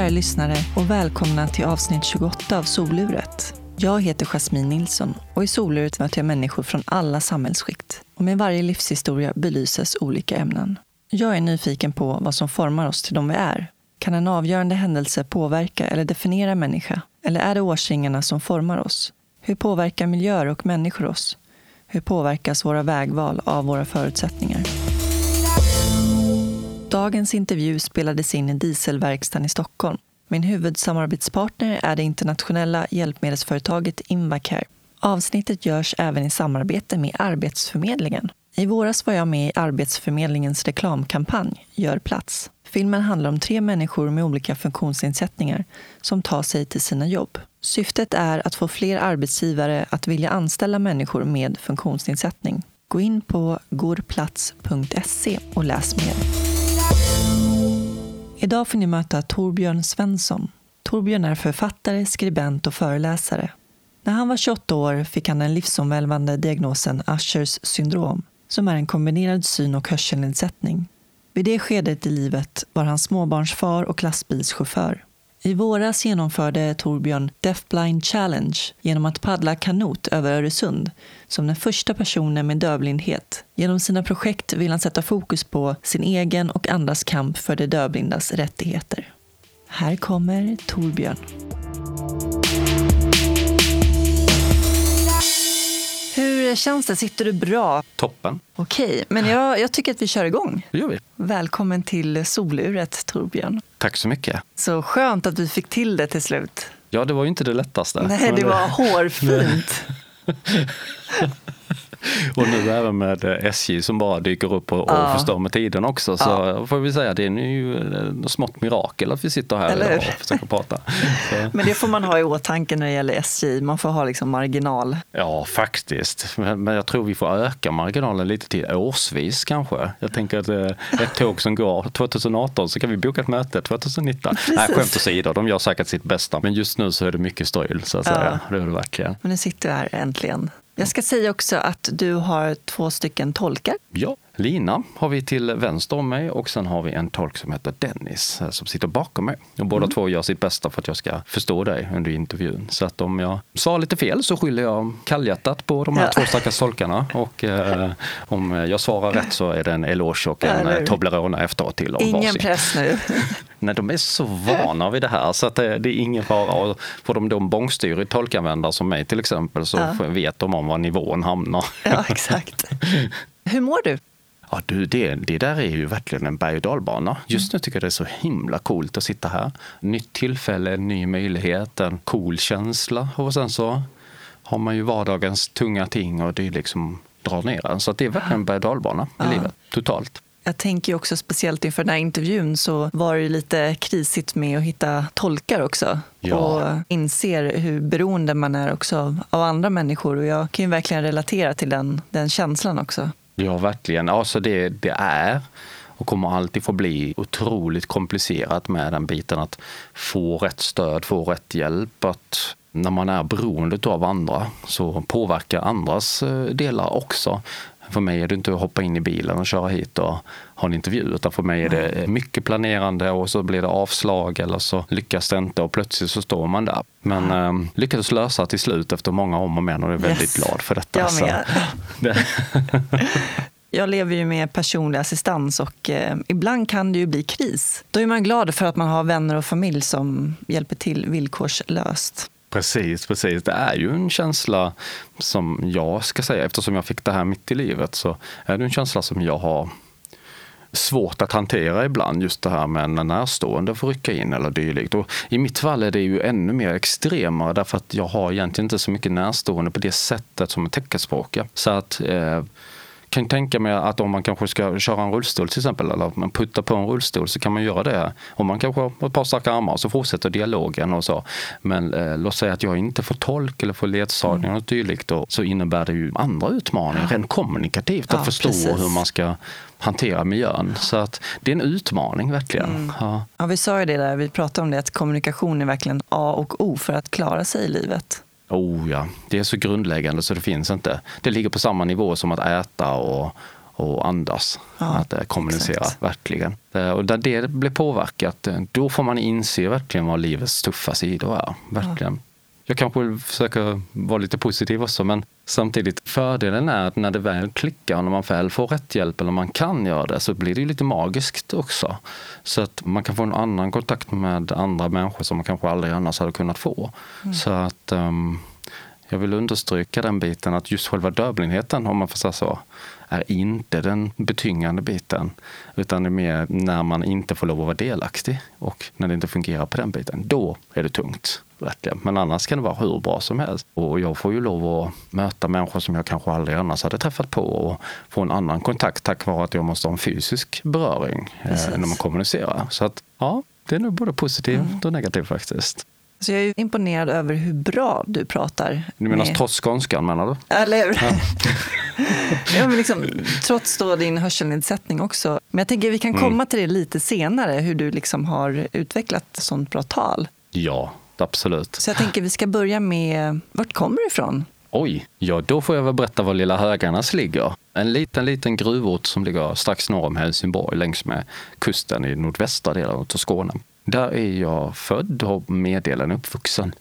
Kära lyssnare och välkomna till avsnitt 28 av Soluret. Jag heter Jasmine Nilsson och i Soluret möter jag människor från alla samhällsskikt. Och med varje livshistoria belyses olika ämnen. Jag är nyfiken på vad som formar oss till de vi är. Kan en avgörande händelse påverka eller definiera människa? Eller är det årsringarna som formar oss? Hur påverkar miljöer och människor oss? Hur påverkas våra vägval av våra förutsättningar? Dagens intervju spelades in i dieselverkstaden i Stockholm. Min huvudsamarbetspartner är det internationella hjälpmedelsföretaget Invacare. Avsnittet görs även i samarbete med Arbetsförmedlingen. I våras var jag med i Arbetsförmedlingens reklamkampanj Gör plats. Filmen handlar om tre människor med olika funktionsnedsättningar som tar sig till sina jobb. Syftet är att få fler arbetsgivare att vilja anställa människor med funktionsnedsättning. Gå in på gorplats.se och läs mer. Idag får ni möta Torbjörn Svensson. Torbjörn är författare, skribent och föreläsare. När han var 28 år fick han den livsomvälvande diagnosen Ushers syndrom, som är en kombinerad syn och hörselnedsättning. Vid det skedet i livet var han småbarnsfar och lastbilschaufför. I våras genomförde Torbjörn Deaf Blind Challenge genom att paddla kanot över Öresund som den första personen med dövblindhet. Genom sina projekt vill han sätta fokus på sin egen och andras kamp för de dövblindas rättigheter. Här kommer Torbjörn. Hur känns det? Sitter du bra? Toppen. Okej, men jag, jag tycker att vi kör igång. Det gör vi. Välkommen till soluret, Torbjörn. Tack så mycket. Så skönt att vi fick till det till slut. Ja, det var ju inte det lättaste. Nej, det var hårfint. och nu även med SJ som bara dyker upp och, och Ja. förstör med tiden också. Så Ja. får vi säga, det är ju ett smått mirakel att vi sitter här Eller och försöker prata. Så, Men det får man ha i åtanke när det gäller SJ. Man får ha liksom marginal. ja, faktiskt. Men, men jag tror vi får öka marginalen lite till årsvis kanske. Jag tänker att eh, ett tåg som går 2018 så kan vi boka ett möte 2019. Nej, Precis. skämt åsido, de gör säkert sitt bästa. Men just nu så är det mycket strul så att Ja. säga. Det är det verkligen. Men nu sitter du här äntligen. Jag ska säga också att du har två stycken tolkar. Ja, Lina har vi till vänster om mig och sen har vi en tolk som heter Dennis eh, som sitter bakom mig. Och båda två gör sitt bästa för att jag ska förstå dig under intervjun. Så att om jag sa lite fel så skyller jag kallhjärtat på de här Ja. två stackars tolkarna. Och eh, om jag svarar rätt så är det en eloge och en hur? eh, Toblerone efteråt till Ingen varsin. press nu. Nej, de är så vana vid det här så att det, det är ingen fara. Och får de då en bångstyrig tolkanvändare som mig till exempel så Ja. vet de om var nivån hamnar. Ja, exakt. Hur mår du? Ja, du, det, det där är ju verkligen en berg och dalbana. Just nu tycker jag det är så himla coolt att sitta här. Nytt tillfälle, ny möjlighet, en cool känsla. Och sen så har man ju vardagens tunga ting och det liksom drar ner en. Så det är verkligen en berg och dalbana i Ja. livet, totalt. Jag tänker ju också speciellt inför den här intervjun så var det ju lite krisigt med att hitta tolkar också. Ja. Och inser hur beroende man är också av, av andra människor. Och jag kan ju verkligen relatera till den, den känslan också. Ja, verkligen. Alltså det, det är och kommer alltid få bli otroligt komplicerat med den biten att få rätt stöd, få rätt hjälp. Att när man är beroende av andra så påverkar andras eh, delar också. För mig är det inte att hoppa in i bilen och köra hit och ha en intervju utan för mig är det mycket planerande och så blir det avslag eller så lyckas det inte och plötsligt så står man där. Men eh, lyckades lösa till slut efter många om och men och är väldigt Yes. glad för detta. Jag med. Jag lever ju med personlig assistans och eh, ibland kan det ju bli kris. Då är man glad för att man har vänner och familj som hjälper till villkorslöst. Precis, precis. Det är ju en känsla som jag ska säga, eftersom jag fick det här mitt i livet, så är det en känsla som jag har svårt att hantera ibland, just det här med när närstående får rycka in eller dylikt. Och I mitt fall är det ju ännu mer extremare därför att jag har egentligen inte så mycket närstående på det sättet som är teckenspråkiga. Så att eh, kan tänka mig att om man kanske ska köra en rullstol till exempel, eller man puttar på en rullstol så kan man göra det. Om man kanske har ett par starka armar så fortsätter dialogen och så. Men eh, låt säga att jag inte får tolk eller får ledsagning och dylikt då, så innebär det ju andra utmaningar rent kommunikativt att Ja, förstå precis. hur man ska hantera miljön. Så att det är en utmaning verkligen. Ja. Ja, vi sa ju det där, vi pratade om det, att kommunikation är verkligen A och O för att klara sig i livet. Oh ja, det är så grundläggande så det finns inte. Det ligger på samma nivå som att äta och, och andas. Ja, att eh, kommunicera, exakt. verkligen. Eh, Och där det blir påverkat, eh, då får man inse verkligen vad livets tuffa sidor är. Verkligen. Jag kanske vill försöka vara lite positiv också, men samtidigt fördelen är att när det väl klickar och när man väl får rätt hjälp eller man kan göra det så blir det ju lite magiskt också. Så att man kan få en annan kontakt med andra människor som man kanske aldrig annars hade kunnat få. Så att ehm, jag vill understryka den biten att just själva dövblindheten, om man får säga så, är inte den betyngande biten. Utan det är mer när man inte får lov att vara delaktig och när det inte fungerar på den biten. Då är det tungt. Verkligen. Men annars kan det vara hur bra som helst. Och jag får ju lov att möta människor som jag kanske aldrig annars hade träffat på och få en annan kontakt tack vare att jag måste ha en fysisk beröring eh, Precis. när man kommunicerar. Så att ja, det är nog både positivt och negativt faktiskt. Så jag är imponerad över hur bra du pratar. Du menar med- trots skånskan menar du? Eller hur? ja, men liksom, trots då din hörselnedsättning också. Men jag tänker vi kan Mm. komma till det lite senare, hur du liksom har utvecklat sånt bra tal. Ja, absolut. Så jag tänker vi ska börja med, vart kommer du ifrån? Oj, ja då får jag väl berätta var Lilla Höganäs ligger. En liten, liten gruvort som ligger strax norr om Helsingborg längs med kusten i nordvästra delen av Skåne. Där är jag född och meddelad uppvuxen.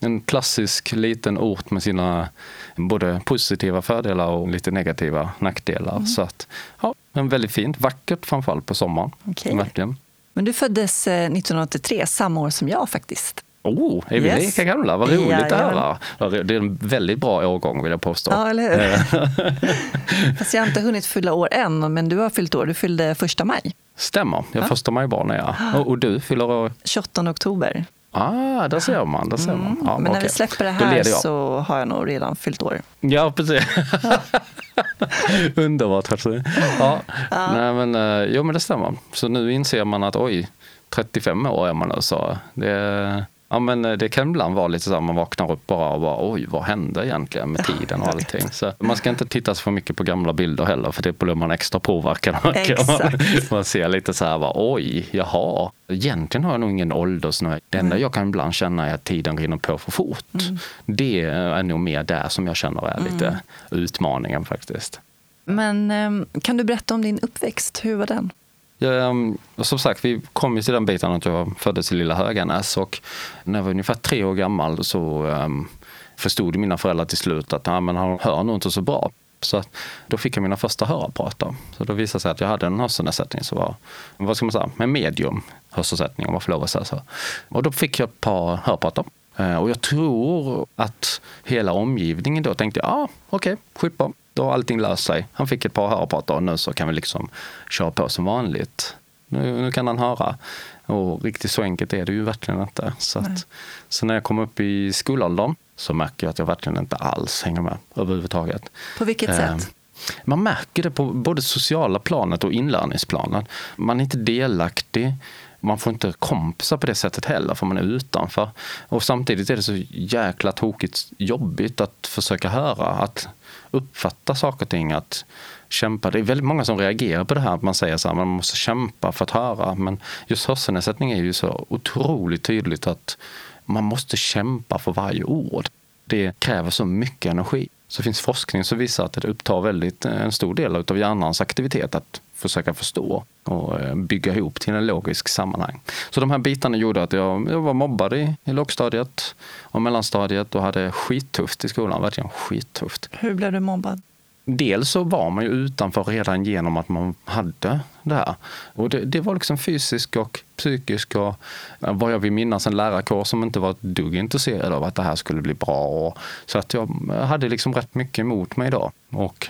En klassisk liten ort med sina både positiva fördelar och lite negativa nackdelar. Så att, ja, men väldigt fint. Vackert framförallt på sommaren. Verkligen. Men du föddes eh, 1983, samma år som jag faktiskt. Oh, är vi Yes. lika gamla? Vad roligt. Ja, Det det är en väldigt bra årgång vill jag påstå. Ja, eller hur? Fast jag har inte hunnit fylla år än, men du har fyllt år. Du fyllde första maj, Stämmer, jag är första majbarn är jag. Och, och du fyller år? 28 oktober. Ah, där ser man. Där ser man. Ja, men när okej. vi släpper det här så har jag nog redan fyllt år. Ja, precis. Underbart. Alltså. Ja. Nej, men, eh, jo, men det stämmer. Så nu inser man att oj, 35 år är man nu. Så det, ja, men eh, det kan ibland vara lite så att man vaknar upp bara och bara oj, vad hände egentligen med tiden och allting. Så man ska inte titta så för mycket på gamla bilder heller för det blir man extra påverkad. Exakt. Man ser lite så här, bara, oj, jaha. Egentligen har jag nog ingen åldersnöjd. Det enda jag kan ibland känna är att tiden rinner på för fort. Det är nog mer där som jag känner är lite utmaningen faktiskt. Men eh, kan du berätta om din uppväxt? Hur var den? Ehm, jag, som sagt, vi kom ju till den biten att jag föddes i Lilla Höganäs och när jag var ungefär tre år gammal så um, förstod mina föräldrar till slut att ah, men han hör nog inte så bra. Så att då fick jag mina första hörapparater. Så då visade det sig att jag hade en hörselnedsättning som var, vad ska man säga, en medium hörselnedsättning om man får lov att säga så. Och då fick jag ett par hörapparater. Ehm, och jag tror att hela omgivningen då tänkte, ja ah, okej, skitbra. Då har allting löst sig. Han fick ett par hörapparater och nu så kan vi liksom köra på som vanligt. Nu, nu kan han höra. Och riktigt så enkelt är det ju verkligen inte. Så, att, så när jag kom upp i skolåldern så märker jag att jag verkligen inte alls hänger med överhuvudtaget. På vilket Eh, sätt? Man märker det på både sociala planet och inlärningsplanet. Man är inte delaktig. Man får inte kompisar på det sättet heller för man är utanför. Och samtidigt är det så jäkla tokigt jobbigt att försöka höra, att uppfatta saker och ting, att kämpa. Det är väldigt många som reagerar på det här att man säger så här, man måste kämpa för att höra. Men just hörselnedsättning är ju så otroligt tydligt att man måste kämpa för varje ord. Det kräver så mycket energi. Så det finns forskning som visar att det upptar väldigt eh, en stor del av hjärnans aktivitet att försöka förstå och eh, bygga ihop till en logisk sammanhang. Så de här bitarna gjorde att jag, jag var mobbad i, i lågstadiet och mellanstadiet och hade skittufft i skolan, verkligen skittufft. Hur blev du mobbad? Dels så var man ju utanför redan genom att man hade det här. Och det, det var liksom fysisk och psykisk och eh, vad jag vill minnas en lärarkår som inte var ett dugg intresserad av att det här skulle bli bra. Och, så att jag eh, hade liksom rätt mycket emot mig då. Och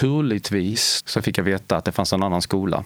turligtvis så fick jag veta att det fanns en annan skola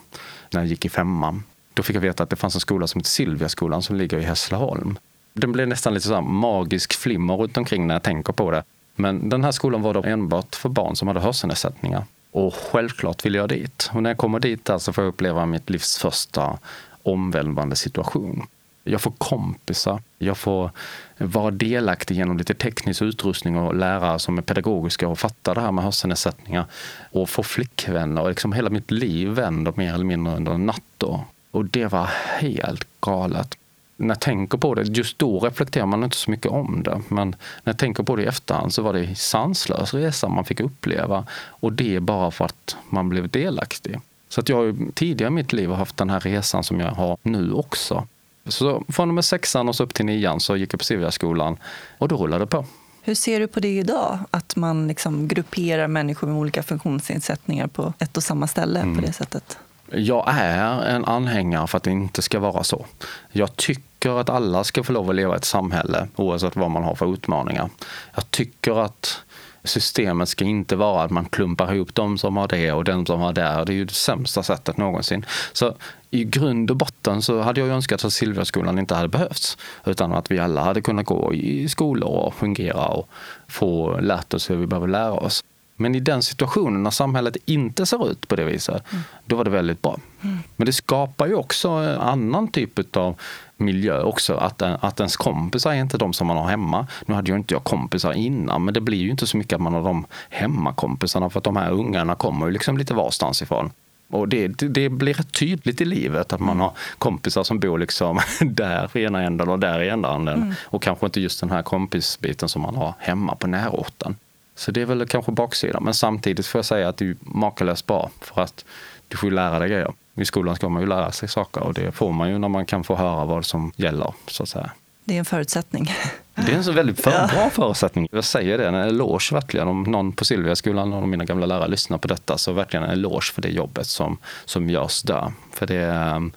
när jag gick i femman. Då fick jag veta att det fanns en skola som heter Silviaskolan som ligger i Hässleholm. Det blev nästan lite så här magisk flimmer runt omkring när jag tänker på det. Men den här skolan var då enbart för barn som hade hörselnedsättningar. Och självklart ville jag dit. Och när jag kommer dit där så får jag uppleva mitt livs första omvälvande situation. Jag får kompisar, jag får vara delaktig genom lite teknisk utrustning och lärare som är pedagogiska och fattar det här med hörselnedsättningar. Och få flickvänner och liksom hela mitt liv vänder mer eller mindre under en natt. Då. Och det var helt galet när jag tänker på det, just då reflekterar man inte så mycket om det. Men när jag tänker på det i efterhand så var det en sanslös resa man fick uppleva. Och det bara för att man blev delaktig. Så att jag har tidigare i mitt liv haft den här resan som jag har nu också. Så från och med sexan och så upp till nian så gick jag på Silviaskolan och då rullade det på. Hur ser du på det idag? Att man liksom grupperar människor med olika funktionsnedsättningar på ett och samma ställe mm. på det sättet? Jag är en anhängare för att det inte ska vara så. Jag tycker att alla ska få lov att leva i ett samhälle oavsett vad man har för utmaningar. Jag tycker att systemet ska inte vara att man klumpar ihop de som har det och den som har det. Det är ju det sämsta sättet någonsin. Så i grund och botten så hade jag önskat att Silverskolan inte hade behövts. Utan att vi alla hade kunnat gå i skolor och fungera och få lärt oss hur vi behöver lära oss. Men i den situationen när samhället inte ser ut på det viset, mm. då var det väldigt bra. Mm. Men det skapar ju också en annan typ av miljö också. Att, att ens kompisar är inte de som man har hemma. Nu hade ju inte jag kompisar innan, men det blir ju inte så mycket att man har de hemmakompisarna för att de här ungarna kommer ju liksom lite varstans ifrån. Och det, det, blir rätt tydligt i livet att man har kompisar som bor liksom där i ena änden och där i ena änden. Mm. Och kanske inte just den här kompisbiten som man har hemma på närorten. Så det är väl kanske baksidan. Men samtidigt får jag säga att det är makalöst bra för att du får ju lära dig grejer. I skolan ska man ju lära sig saker och det får man ju när man kan få höra vad som gäller. så att säga. Det är en förutsättning. Det är en så väldigt för, bra förutsättning. Jag säger det, en eloge verkligen. Om någon på Silviaskolan, någon av mina gamla lärare lyssnar på detta, så verkligen en eloge för det jobbet som, som görs där. För det,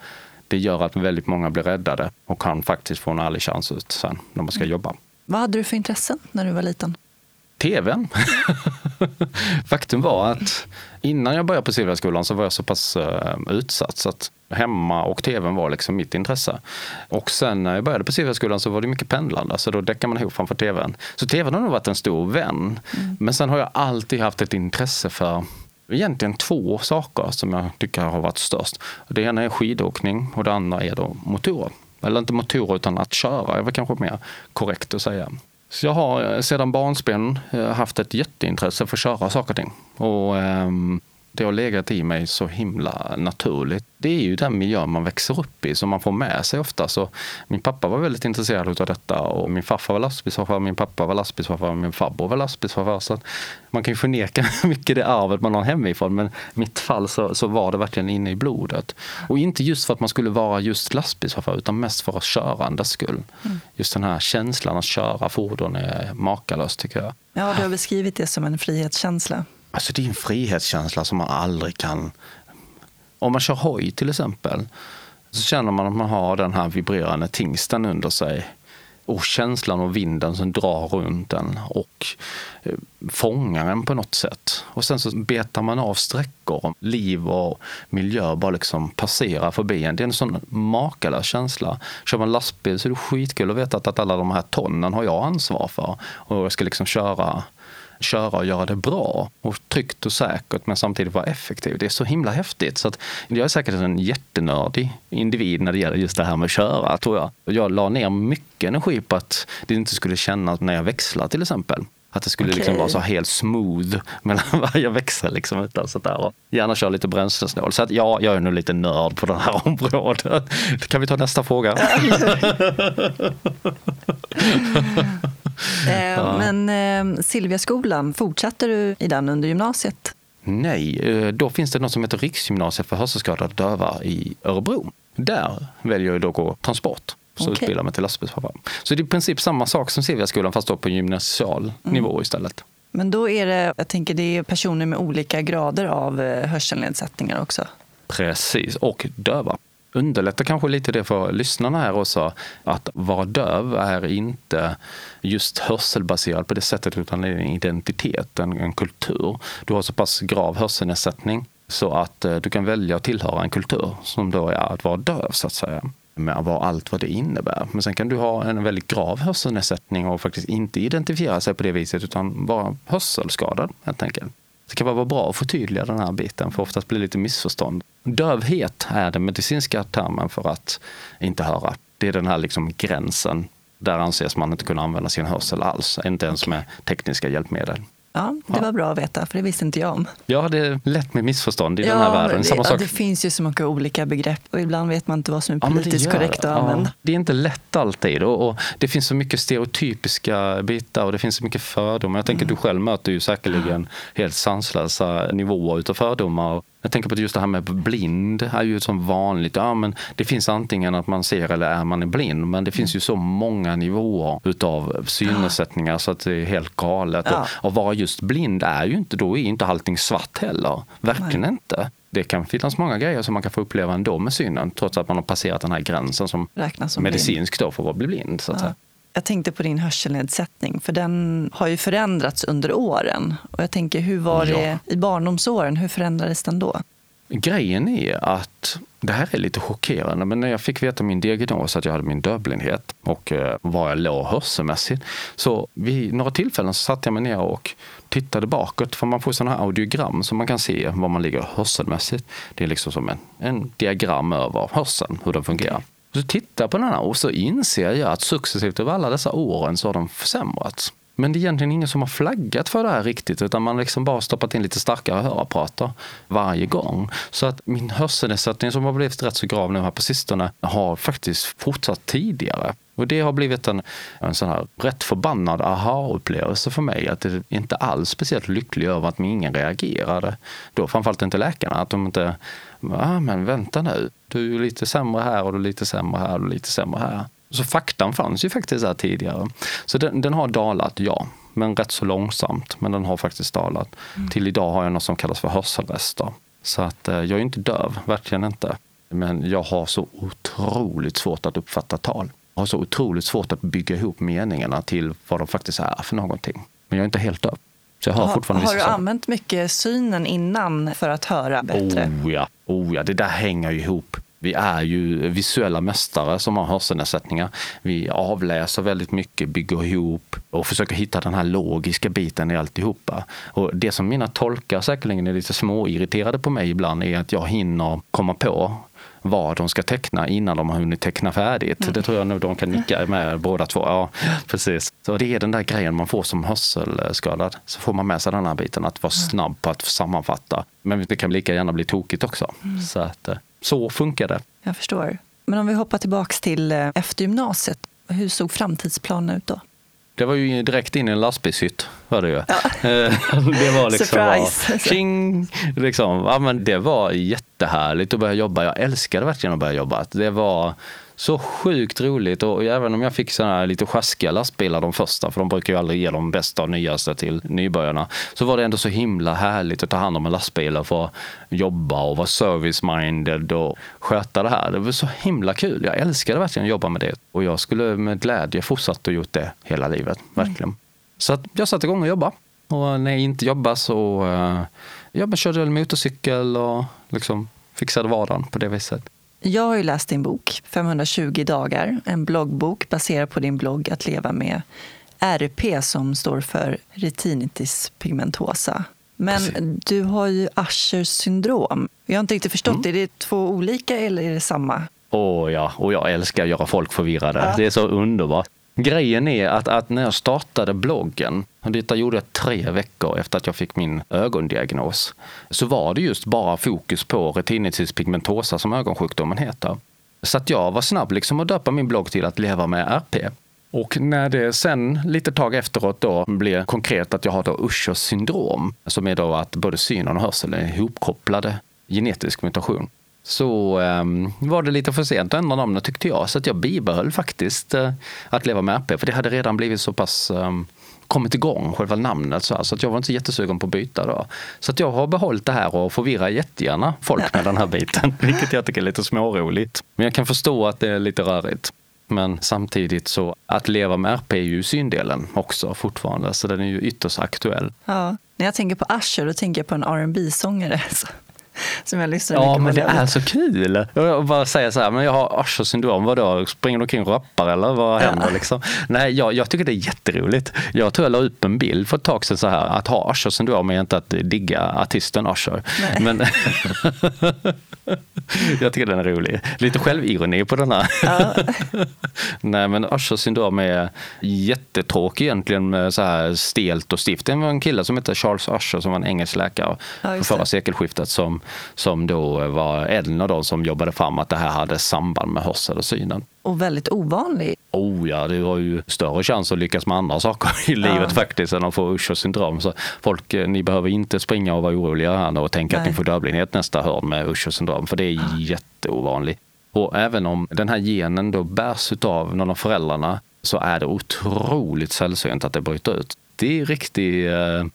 det gör att väldigt många blir räddade och kan faktiskt få en ärlig chans ut sen när man ska mm. jobba. Vad hade du för intressen när du var liten? Tvn. Faktum var att innan jag började på Silverskolan så var jag så pass uh, utsatt så att hemma och tvn var liksom mitt intresse. Och sen när jag började på Silverskolan så var det mycket pendlande, så då däckade man ihop framför tvn. Så tvn har nog varit en stor vän. Mm. Men sen har jag alltid haft ett intresse för egentligen två saker som jag tycker har varit störst. Det ena är skidåkning och det andra är då motorer. Eller inte motorer utan att köra är väl kanske mer korrekt att säga. Så jag har eh, sedan barnsben eh, haft ett jätteintresse för att köra saker och ting. Och, um, det har legat i mig så himla naturligt. Det är ju den miljö man växer upp i som man får med sig ofta. Så min pappa var väldigt intresserad av detta och min farfar var lastbilschaufför, min pappa var lastbilschaufför min farbror var lastbilschaufför. Så man kan ju förneka mycket det arvet man har hemifrån men i mitt fall så, så var det verkligen inne i blodet. Och inte just för att man skulle vara just lastbilschaufför utan mest för att körandes skull. Mm. Just den här känslan att köra fordon är makalös tycker jag. Ja, du har beskrivit det som en frihetskänsla. Alltså det är en frihetskänsla som man aldrig kan... Om man kör hoj till exempel så känner man att man har den här vibrerande tingsten under sig och känslan och vinden som drar runt den och eh, fångar en på något sätt. Och sen så betar man av sträckor. Liv och miljö bara liksom passerar förbi en. Det är en sån makalös känsla. Kör man lastbil så är det skitkul att veta att alla de här tonnen har jag ansvar för. Och jag ska liksom köra köra och göra det bra och tryggt och säkert men samtidigt vara effektiv. Det är så himla häftigt. Så att jag är säkert en jättenördig individ när det gäller just det här med att köra tror jag. Jag la ner mycket energi på att det inte skulle kännas när jag växlar till exempel. Att det skulle okay. liksom vara så helt smooth mellan varje växel. Liksom, utan sådär. Och gärna köra lite bränslesnål. Så att ja, jag är nog lite nörd på det här området. Kan vi ta nästa fråga? Eh. Men eh, Silviaskolan, fortsatte du i den under gymnasiet? Nej, eh, då finns det något som heter Riksgymnasiet för hörselskadade döva i Örebro. Där väljer jag då att gå transport. Så okay. utbildar mig till lastbilschaufför. Så det är i princip samma sak som Silviaskolan fast då på gymnasial mm. nivå istället. Men då är det, jag tänker det är personer med olika grader av hörselnedsättningar också? Precis, och döva underlättar kanske lite det för lyssnarna här också. Att vara döv är inte just hörselbaserad på det sättet utan det är en identitet, en, en kultur. Du har så pass grav hörselnedsättning så att eh, du kan välja att tillhöra en kultur som då är att vara döv så att säga med vad allt vad det innebär. Men sen kan du ha en väldigt grav hörselnedsättning och faktiskt inte identifiera sig på det viset utan vara hörselskadad helt enkelt. Det kan vara bra att förtydliga den här biten för oftast blir det lite missförstånd. Dövhet är den medicinska termen för att inte höra. Det är den här liksom gränsen. Där anses man inte kunna använda sin hörsel alls, inte ens med tekniska hjälpmedel. Ja, det Ja. var bra att veta, för det visste inte jag om. Ja, det är lätt med missförstånd i den här världen. det, Samma ja, sak. det finns ju så många olika begrepp och ibland vet man inte vad som är Ja, det politiskt gör korrekt det. att använda. Ja, det är inte lätt alltid och, och det finns så mycket stereotypiska bitar och det finns så mycket fördomar. Jag tänker Mm. du själv möter ju säkerligen helt sanslösa nivåer utav fördomar. Jag tänker på att just det här med blind är ju som vanligt. Ja, men det finns antingen att man ser eller är man blind. Men det finns ju så många nivåer utav synnedsättningar så att det är helt galet. Ja. Och, och vara just blind är ju inte, då är inte allting svart heller. Verkligen inte. Det kan finnas många grejer som man kan få uppleva ändå med synen trots att man har passerat den här gränsen som Räknas som blind. medicinsk då för att bli blind. Så att Ja. Jag tänkte på din hörselnedsättning, för den har ju förändrats under åren. Och jag tänker, hur var Ja. det i barndomsåren? Hur förändrades den då? Grejen är att det här är lite chockerande, men när jag fick veta min diagnos att jag hade min dövblindhet och eh, var jag låg hörselmässigt. Så vid några tillfällen så satte jag mig ner och tittade bakåt, för man får sådana här audiogram så man kan se var man ligger hörselmässigt. Det är liksom som en, en diagram över hörseln, hur den fungerar. Så tittar jag på den här och så inser jag att successivt över alla dessa åren så har de försämrats. Men det är egentligen ingen som har flaggat för det här riktigt utan man liksom bara stoppat in lite starkare hörapparater varje gång. Så att min hörselnedsättning som har blivit rätt så grav nu här på sistone har faktiskt fortsatt tidigare. Och det har blivit en, en sån här rätt förbannad aha-upplevelse för mig. Att det inte alls speciellt lycklig över att ingen reagerade. Då framförallt inte läkarna. Att de inte, ah, men vänta nu, du är lite sämre här och du är lite sämre här och lite sämre här. Så faktan fanns ju faktiskt där tidigare. Så den, den har dalat, ja. Men rätt så långsamt. Men den har faktiskt dalat. Till idag har jag något som kallas för hörselrester. Så att eh, jag är inte döv, verkligen inte. Men jag har så otroligt svårt att uppfatta tal. Jag har så otroligt svårt att bygga ihop meningarna till vad de faktiskt är för någonting. Men jag är inte helt döv. Så jag hör Har, fortfarande har du saker. använt mycket synen innan för att höra bättre? Oh ja, oh ja, det där hänger ju ihop. Vi är ju visuella mästare som har hörselnedsättningar. Vi avläser väldigt mycket, bygger ihop och försöker hitta den här logiska biten i alltihopa. Och det som mina tolkar säkerligen är lite småirriterade på mig ibland är att jag hinner komma på vad de ska teckna innan de har hunnit teckna färdigt. Det tror jag nog de kan nicka med båda två. Ja, precis. Så det är den där grejen man får som hörselskadad. Så får man med sig den här biten att vara snabb på att sammanfatta. Men det kan lika gärna bli tokigt också. Så, att, eh, så funkar det. Jag förstår. Men om vi hoppar tillbaks till eh, efter gymnasiet. Hur såg framtidsplanen ut då? Det var ju direkt in i en lastbilshytt. Var det, ju. Eh, det var liksom Surprise. Tjing, liksom. Ja, men det var jättehärligt att börja jobba. Jag älskade verkligen att börja jobba. Det var så sjukt roligt och även om jag fick såna här lite sjaskiga lastbilar de första, för de brukar ju aldrig ge de bästa och nyaste till nybörjarna, så var det ändå så himla härligt att ta hand om en lastbil och få jobba och vara service-minded och sköta det här. Det var så himla kul. Jag älskade verkligen att jobba med det och jag skulle med glädje fortsatt och gjort det hela livet, verkligen. Så att jag satte igång och jobba. Och när jag inte jobbade så uh, jag körde motorcykel och liksom fixade vardagen på det viset. Jag har ju läst din bok 520 dagar, en bloggbok baserad på din blogg Att leva med RP som står för retinitis pigmentosa. Men Precis. du har ju Ushers syndrom. Jag har inte riktigt förstått, Mm. är det två olika eller är det samma? Åh ja, och jag älskar att göra folk förvirrade. Det är så underbart. Grejen är att, att när jag startade bloggen, och detta gjorde jag tre veckor efter att jag fick min ögondiagnos, så var det just bara fokus på retinitis pigmentosa som ögonsjukdomen heter. Så att jag var snabb liksom att döpa min blogg till att leva med RP. Och när det sen lite tag efteråt då blev konkret att jag har då Uschers syndrom, som är då att både synen och hörseln är ihopkopplade genetisk mutation så um, var det lite för sent att ändra namnet tyckte jag. Så att jag bibehöll faktiskt uh, att leva med RP. För det hade redan blivit så pass um, kommit igång, själva namnet. Så, här, så att jag var inte så jättesugen på att byta då. Så att jag har behållit det här och förvirrar jättegärna folk med den här biten. Vilket jag tycker är lite småroligt. Men jag kan förstå att det är lite rörigt. Men samtidigt så att leva med RP är ju syndelen också fortfarande. Så den är ju ytterst aktuell. Ja. När jag tänker på Usher då tänker jag på en rb sångare som jag lyssnar Ja, mycket men på det nu. är så kul. Jag bara säger så här, men jag har Usher syndrom, vadå? Springer du omkring och rappar eller vad händer liksom? Nej, jag, jag tycker det är jätteroligt. Jag tror jag la upp en bild för ett tag sedan så här, att ha Usher syndrom är inte att digga artisten Usher. Nej. Men jag tycker den är rolig. Lite självironi på den här. Ja. Nej men Usher syndrom är jättetråkig egentligen med så här stelt och stift. Det var en kille som hette Charles Usher som var en engelsk läkare Ja, just förra det. sekelskiftet som, som då var en av de som jobbade fram att det här hade samband med hörsel och synen. Och väldigt ovanlig. Oh ja, du har ju större chans att lyckas med andra saker i livet faktiskt än att få Usher syndrom. Så folk, eh, ni behöver inte springa och vara oroliga här och tänka att Nej. ni får dödblindhet nästa hörn med Usher syndrom, för det är jätteovanligt. Och även om den här genen då bärs av någon av föräldrarna så är det otroligt sällsynt att det bryter ut. Det är riktigt,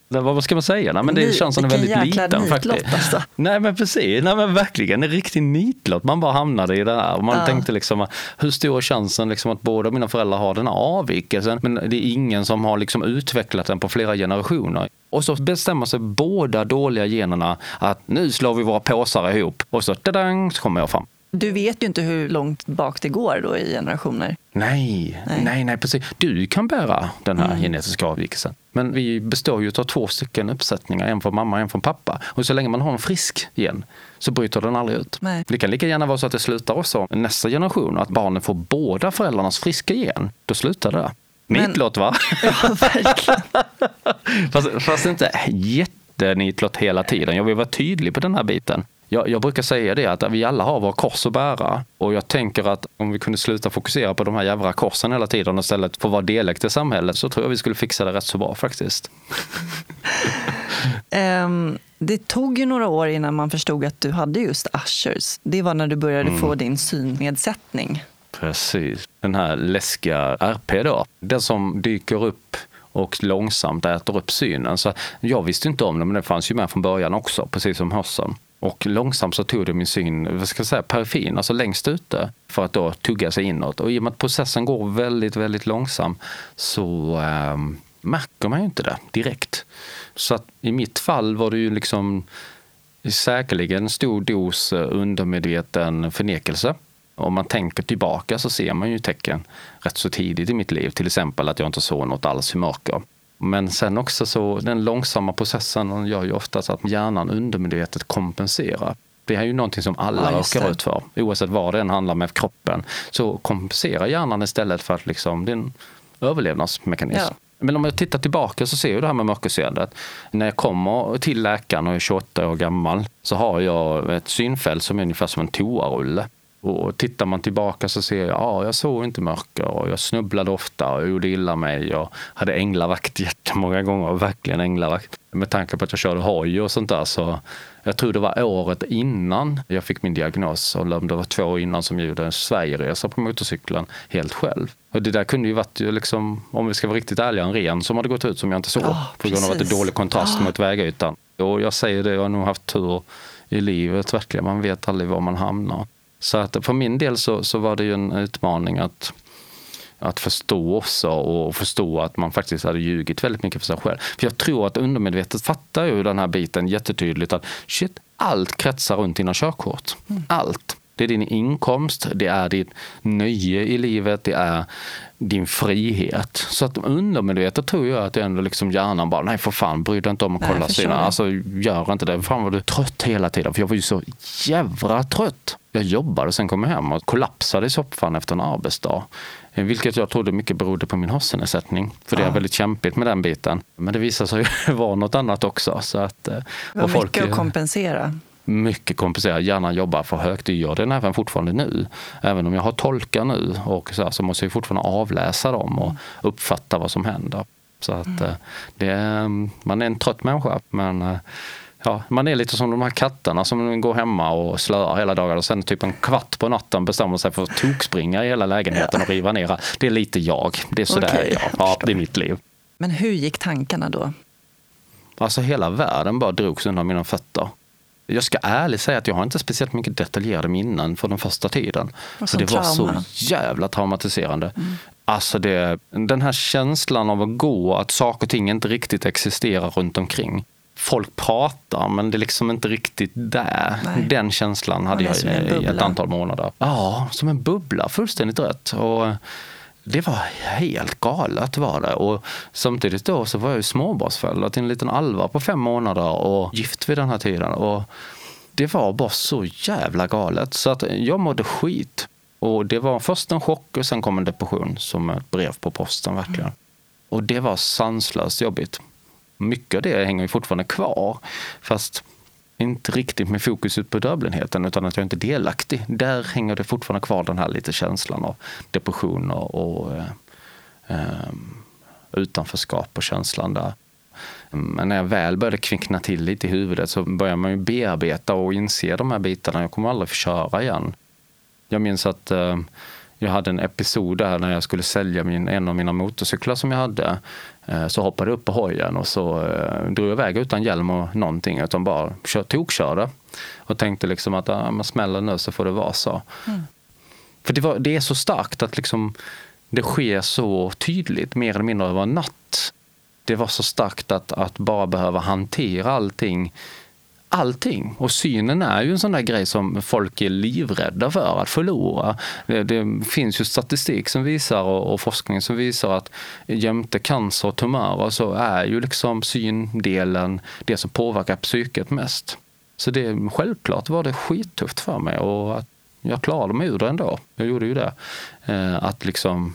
eh, vad ska man säga? Nej, men det Ni- känns som en vilken väldigt liten faktiskt. alltså. Nej men precis, nej men verkligen en riktig nitlott. Man bara hamnade i det här. Och Man Ja. tänkte liksom, hur stor är chansen liksom att båda mina föräldrar har den här avvikelsen? Men det är ingen som har liksom utvecklat den på flera generationer. Och så bestämmer sig båda dåliga generna att nu slår vi våra påsar ihop och så, tadang, så kommer jag fram. Du vet ju inte hur långt bak det går då i generationer. Nej, Nej. nej, nej, precis. Du kan bära den här genetiska avvikelsen. Men vi består ju av två stycken uppsättningar, en från mamma och en från pappa. Och så länge man har en frisk gen så bryter den aldrig ut. Nej. Det kan lika gärna vara så att det slutar också nästa generation, att barnen får båda föräldrarnas friska gen. Då slutar det Nitlott va? Ja, verkligen. fast, fast inte jättenitlott hela tiden. Jag vill vara tydlig på den här biten. Jag, jag brukar säga det att vi alla har våra kors att bära. Och jag tänker att om vi kunde sluta fokusera på de här jävla korsen hela tiden och istället få vara delaktiga i samhället så tror jag vi skulle fixa det rätt så bra faktiskt. Ehm, det tog ju några år innan man förstod att du hade just Ushers. Det var när du började Mm. få din synnedsättning. Precis. Den här läskiga RP då, den som dyker upp och långsamt äter upp synen. Så jag visste inte om det, men det fanns ju med från början också, precis som hörseln. Och långsamt så tog det min syn, vad ska jag säga, periferin, alltså längst ute, för att då tugga sig inåt. Och i och med att processen går väldigt, väldigt långsam så eh, märker man ju inte det direkt. Så att i mitt fall var det ju liksom säkerligen en stor dos eh, undermedveten förnekelse. Om man tänker tillbaka så ser man ju tecken rätt så tidigt i mitt liv. Till exempel att jag inte såg något alls i mörker. Men sen också så den långsamma processen gör ju oftast att hjärnan undermedvetet kompenserar. Det är ju någonting som alla Ja, råkar ut för. Oavsett vad det än handlar med kroppen så kompenserar hjärnan istället för att liksom, det är en överlevnadsmekanism. Ja. Men om jag tittar tillbaka så ser jag det här med mörkerseendet. När jag kommer till läkaren och är 28 år gammal så har jag ett synfält som är ungefär som en toarulle. Och tittar man tillbaka så ser jag, ja, jag såg inte mörker och jag snubblade ofta och gjorde illa mig och hade änglavakt jättemånga gånger, verkligen änglavakt. Med tanke på att jag körde hoj och sånt där så jag tror det var året innan jag fick min diagnos, eller om det var två år innan som jag gjorde en Sverigeresa på motorcykeln helt själv. Och det där kunde ju varit, liksom, om vi ska vara riktigt ärliga, en ren som hade gått ut som jag inte såg. Ja, på grund av att det är dålig kontrast mot vägytan. Och jag säger det, jag har nog haft tur i livet verkligen. Man vet aldrig var man hamnar. Så att för min del så, så var det ju en utmaning att att förstå också och förstå att man faktiskt hade ljugit väldigt mycket för sig själv. För jag tror att undermedvetet fattar ju den här biten jättetydligt att shit, allt kretsar runt dina körkort. Allt. Det är din inkomst, det är ditt nöje i livet, det är din frihet. Så att undermedvetet tror jag att ändå liksom hjärnan bara, nej för fan, bry dig inte om att kolla sina, alltså gör inte det. Fan vad du är trött hela tiden. För jag var ju så jävla trött. Jag jobbade och sen kom jag hem och kollapsade i soffan efter en arbetsdag. Vilket jag trodde mycket berodde på min hörselnedsättning. För det är väldigt kämpigt med den biten. Men det visade sig vara något annat också. Så att, eh, Det var och folk- mycket att kompensera. Mycket komplicerat. Hjärnan jobbar för högt. Det gör den även fortfarande nu. Även om jag har tolkar nu och så, här, så måste jag fortfarande avläsa dem och uppfatta vad som händer. Så att eh, det är, man är en trött människa. Men eh, ja, man är lite som de här katterna som går hemma och slöar hela dagen och sen typ en kvart på natten bestämmer sig för att tokspringa i hela lägenheten och riva ner. Det är lite jag. Det är sådär Okej, jag. Ja, det är mitt liv. Men hur gick tankarna då? Alltså hela världen bara drogs undan mina fötter. Jag ska ärligt säga att jag har inte speciellt mycket detaljerade minnen från den första tiden. Och som det var trauma. så jävla traumatiserande. Alltså det, den här känslan av att gå, att saker och ting inte riktigt existerar runt omkring. folk pratar men det är liksom inte riktigt där. Nej. Den känslan hade jag i i ett antal månader. Ja, som en bubbla, fullständigt rätt. Och det var helt galet var det. Och samtidigt då så var jag ju småbarnsförälder till en liten Alva på fem månader och gift vid den här tiden. Och det var bara så jävla galet så att jag mådde skit. Och det var först en chock och sen kom en depression som ett brev på posten verkligen. Och det var sanslöst jobbigt. Mycket av det hänger ju fortfarande kvar. Fast inte riktigt med fokus på dödblindheten utan att jag inte är delaktig. Där hänger det fortfarande kvar den här lite känslan av depression och, och eh, eh, utanförskap och känslan där. Men när jag väl började kvickna till lite i huvudet så började man ju bearbeta och inse de här bitarna. Jag kommer aldrig få köra igen. Jag minns att eh, jag hade en episod där när jag skulle sälja min, en av mina motorcyklar som jag hade. Eh, så hoppade jag upp på hojen och så eh, drog jag iväg utan hjälm och någonting utan bara kör, tokkörde. Och tänkte liksom att ah, men smäller nu så får det vara så. För det, var, det är så starkt att liksom, det sker så tydligt, mer eller mindre över en natt. Det var så starkt att, att bara behöva hantera allting allting. Och synen är ju en sån där grej som folk är livrädda för att förlora. Det, det finns ju statistik som visar och, och forskning som visar att jämte cancer och tumörer så är ju liksom syndelen det som påverkar psyket mest. Så det, självklart var det skittufft för mig och att jag klarade mig ur det ändå. Jag gjorde ju det. Eh, att liksom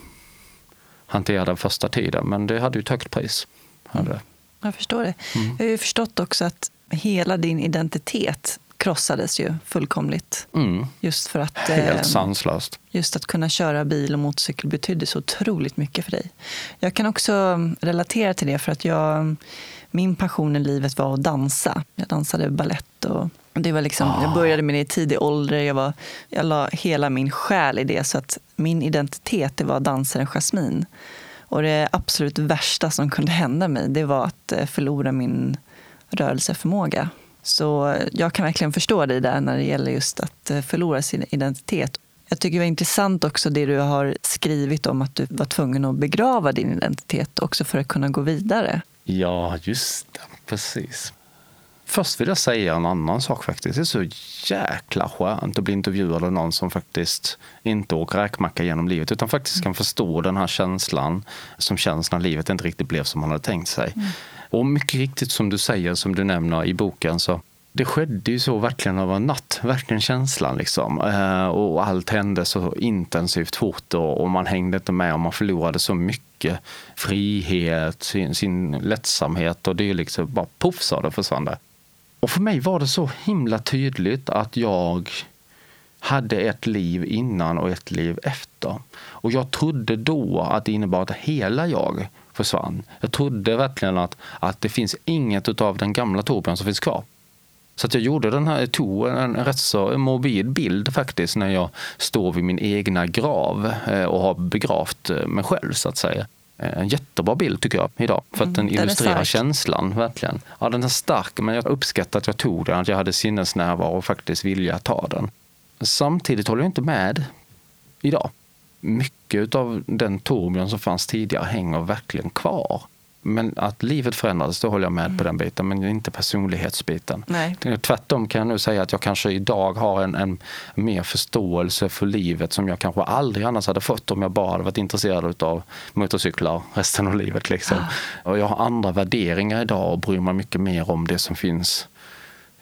hantera den första tiden. Men det hade ju ett högt pris. Hade det. Jag förstår det. Mm. Jag har ju förstått också att hela din identitet krossades ju fullkomligt. Mm. Just för att, eh, Helt sanslöst. just att kunna köra bil och motorcykel betydde så otroligt mycket för dig. Jag kan också relatera till det för att jag, min passion i livet var att dansa. Jag dansade ballett och det var liksom, jag började med det i tidig ålder. Jag, var, jag la hela min själ i det så att min identitet det var dansaren Jasmine. Och det absolut värsta som kunde hända mig det var att eh, förlora min rörelseförmåga. Så jag kan verkligen förstå dig där när det gäller just att eh, förlora sin identitet. Jag tycker det var intressant också det du har skrivit om att du var tvungen att begrava din identitet också för att kunna gå vidare. Ja, just det. Precis. Först vill jag säga en annan sak faktiskt. Det är så jäkla skönt att bli intervjuad av någon som faktiskt inte åker räkmacka genom livet utan faktiskt kan förstå den här känslan som känns när livet inte riktigt blev som man hade tänkt sig. Och mycket riktigt som du säger, som du nämner i boken, så det skedde ju så verkligen över en natt, verkligen känslan liksom. Eh, och allt hände så intensivt fort och, och man hängde inte med och man förlorade så mycket frihet, sin, sin lättsamhet och det är liksom bara poff sa det försvann det. Och för mig var det så himla tydligt att jag hade ett liv innan och ett liv efter. Och jag trodde då att det innebar att hela jag försvann. Jag trodde verkligen att, att det finns inget av den gamla Torbjörn som finns kvar. Så att jag gjorde den här, tog en rätt så morbid bild faktiskt när jag står vid min egna grav eh, och har begravt eh, mig själv så att säga. Eh, En jättebra bild tycker jag idag, för att den den illustrerar stark. känslan verkligen. Ja, den är stark, men jag uppskattar att jag tog den, att jag hade sinnesnärvaro och faktiskt vilja ta den. Samtidigt håller jag inte med idag. Mycket av den Torbjörn som fanns tidigare hänger verkligen kvar. Men att livet förändrades, då håller jag med på den biten, men inte personlighetsbiten. Nej. Tvärtom kan jag nu säga att jag kanske idag har en, en mer förståelse för livet som jag kanske aldrig annars hade fått om jag bara hade varit intresserad av motorcyklar resten av livet. Liksom. Och jag har andra värderingar idag och bryr mig mycket mer om det som finns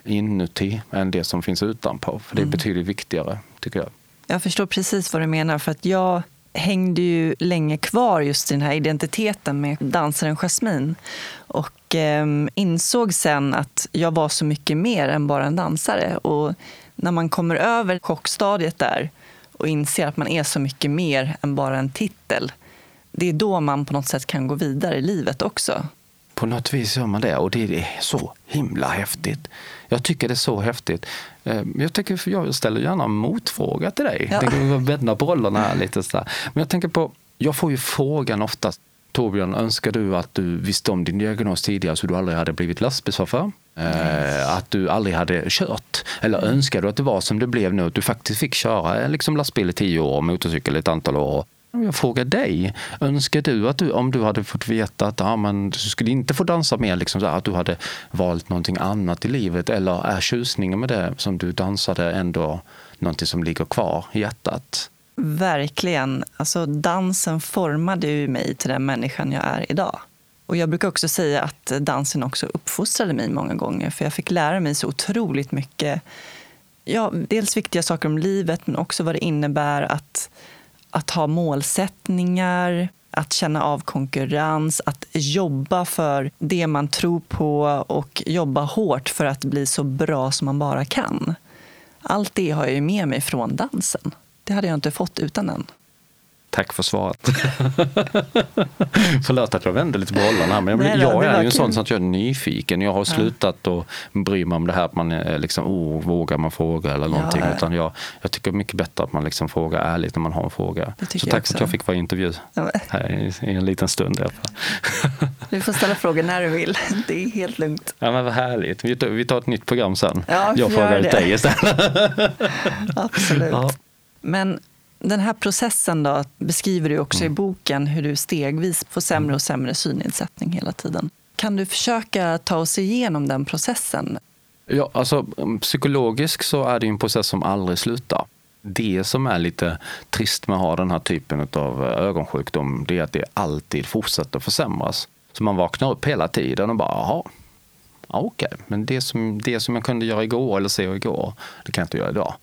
inuti än det som finns utanpå. För det är betydligt viktigare, tycker jag. Jag förstår precis vad du menar. för att Jag hängde ju länge kvar just i den här identiteten med dansaren Jasmine. Och eh, insåg sen att jag var så mycket mer än bara en dansare. Och när man kommer över chockstadiet där och inser att man är så mycket mer än bara en titel. Det är då man på något sätt kan gå vidare i livet också. På något vis gör man det och det är så himla häftigt. Jag tycker det är så häftigt. Eh, Jag, tycker, jag ställer gärna en motfråga till dig. Ja. Vi vända på rollerna här lite. Så där. Men jag tänker på, jag får ju frågan ofta, Torbjörn, önskar du att du visste om din diagnos tidigare så du aldrig hade blivit lastbilschaufför? Eh, att du aldrig hade kört? Eller önskar du att det var som det blev nu, att du faktiskt fick köra eh, liksom lastbil i tio år och motorcykel i ett antal år? Jag frågar dig, önskar du att du, om du hade fått veta att ah, men, du skulle inte få dansa mer, liksom, att du hade valt någonting annat i livet? Eller är tjusningen med det som du dansade ändå någonting som ligger kvar i hjärtat? Verkligen. Alltså, dansen formade ju mig till den människan jag är idag. Och jag brukar också säga att dansen också uppfostrade mig många gånger. För jag fick lära mig så otroligt mycket. Ja, dels viktiga saker om livet, men också vad det innebär att, att ha målsättningar, att känna av konkurrens, att jobba för det man tror på och jobba hårt för att bli så bra som man bara kan. Allt det har jag med mig från dansen. Det hade jag inte fått utan den. Tack för svaret. Förlåt att jag vände lite på bollarna här, men Nej, jag är ju en sån att jag är nyfiken. Jag har slutat att bry mig om det här att man liksom, oh, vågar man fråga eller någonting. Ja. Utan jag, jag tycker mycket bättre att man liksom frågar ärligt när man har en fråga. Så tack för att jag fick vara i intervju här i, i en liten stund. Du får ställa frågor när du vill. Det är helt lugnt. Ja, men vad härligt. Vi tar, vi tar ett nytt program sen. Ja, jag frågar ut dig istället. Absolut. Ja. Men den här processen då, beskriver du också mm. i boken hur du stegvis får sämre och sämre synnedsättning hela tiden. Kan du försöka ta oss igenom den processen? Ja, alltså, psykologiskt så är det en process som aldrig slutar. Det som är lite trist med att ha den här typen av ögonsjukdom, det är att det alltid fortsätter försämras. Så man vaknar upp hela tiden och bara, jaha, okej, okay. men det som, det som jag kunde göra igår eller se igår, det kan jag inte göra idag.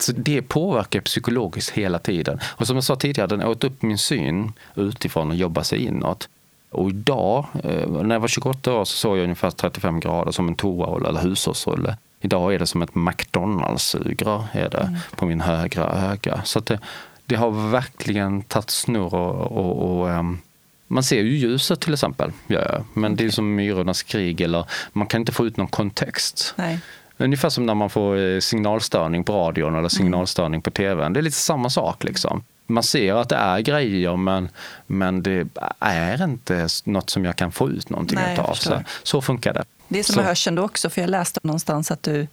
Så det påverkar psykologiskt hela tiden. Och som jag sa tidigare, den åt upp min syn utifrån och jobbar sig inåt. Och idag, eh, när jag var 28 år, så såg jag ungefär 35 grader som en toarulle eller hushållsrulle. Idag är det som ett McDonalds-sugrör är det mm. på min högra öga. Så det, det, har verkligen tagit snurr och, och, och um, man ser ju ljuset till exempel, ja, men det är som myrornas krig eller man kan inte få ut någon kontext. Nej. Ungefär som när man får eh, signalstörning på radion eller signalstörning på tvn. Det är lite samma sak. liksom. Man ser att det är grejer men, men det är inte något som jag kan få ut någonting Nej, av. Så, så funkar det. Det är som så. med hörseln då också, för jag läste någonstans att du,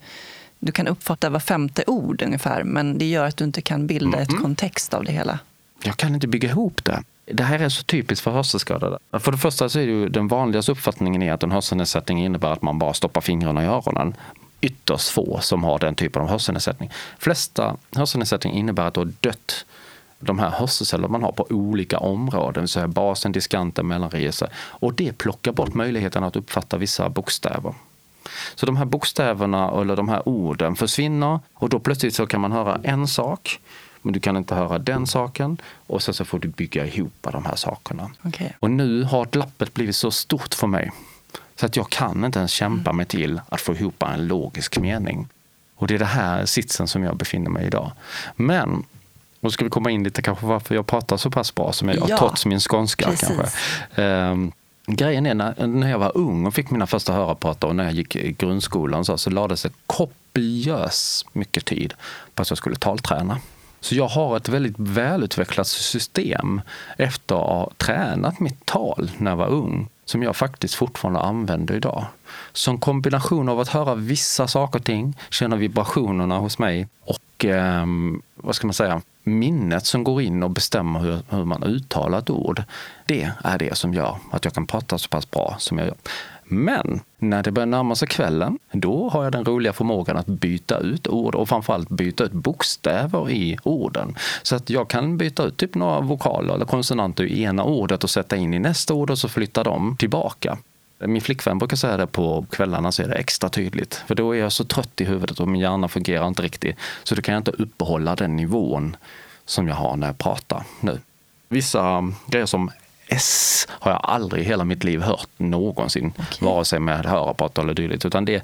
du kan uppfatta var femte ord ungefär, men det gör att du inte kan bilda mm. ett kontext av det hela. Jag kan inte bygga ihop det. Det här är så typiskt för hörselskadade. För det första så är ju den vanligaste uppfattningen är att en hörselnedsättning innebär att man bara stoppar fingrarna i öronen ytterst få som har den typen av hörselnedsättning. flesta hörselnedsättning innebär att du har dött de här hörselceller man har på olika områden, så basen, diskanten, mellanregister. Och det plockar bort möjligheten att uppfatta vissa bokstäver. Så de här bokstäverna eller de här orden försvinner och då plötsligt så kan man höra en sak men du kan inte höra den saken och sen så får du bygga ihop de här sakerna. Okay. Och nu har glappet blivit så stort för mig så att jag kan inte ens kämpa mig till att få ihop en logisk mening. Och det är det här sitsen som jag befinner mig i idag. Men, och ska vi komma in lite kanske varför jag pratar så pass bra som jag gör, ja, trots min skånska precis. kanske. Um, grejen är när, när jag var ung och fick mina första hörapparat och när jag gick i grundskolan så, så lades det kopiös mycket tid på att jag skulle talträna. Så jag har ett väldigt välutvecklat system efter att ha tränat mitt tal när jag var ung som jag faktiskt fortfarande använder idag. Som kombination av att höra vissa saker och ting, känna vibrationerna hos mig och eh, vad ska man säga, minnet som går in och bestämmer hur, hur man uttalar ett ord. Det är det som gör att jag kan prata så pass bra som jag gör. Men när det börjar närma sig kvällen, då har jag den roliga förmågan att byta ut ord och framförallt byta ut bokstäver i orden. Så att jag kan byta ut typ några vokaler eller konsonanter i ena ordet och sätta in i nästa ord och så flyttar de tillbaka. Min flickvän brukar säga det på kvällarna så är det extra tydligt. För då är jag så trött i huvudet och min hjärna fungerar inte riktigt. Så då kan jag inte uppehålla den nivån som jag har när jag pratar nu. Vissa grejer som S har jag aldrig i hela mitt liv hört någonsin. Okay. Vare sig med hörapparat eller dylikt. Utan det,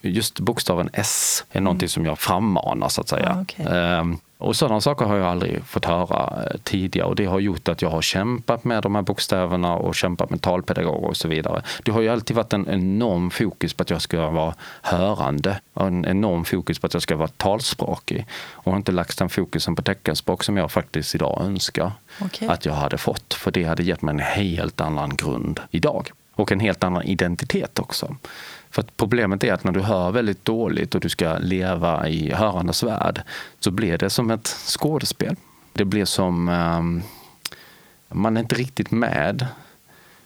just bokstaven S är någonting mm. som jag frammanar så att säga. Ah, okay. um, och sådana saker har jag aldrig fått höra eh, tidigare och det har gjort att jag har kämpat med de här bokstäverna och kämpat med talpedagoger och så vidare. Det har ju alltid varit en enorm fokus på att jag ska vara hörande och en enorm fokus på att jag ska vara talspråkig och inte lagt den fokusen på teckenspråk som jag faktiskt idag önskar okay. att jag hade fått. För det hade gett mig en helt annan grund idag och en helt annan identitet också. För problemet är att när du hör väldigt dåligt och du ska leva i hörandes värld så blir det som ett skådespel. Det blir som um, man är inte riktigt med.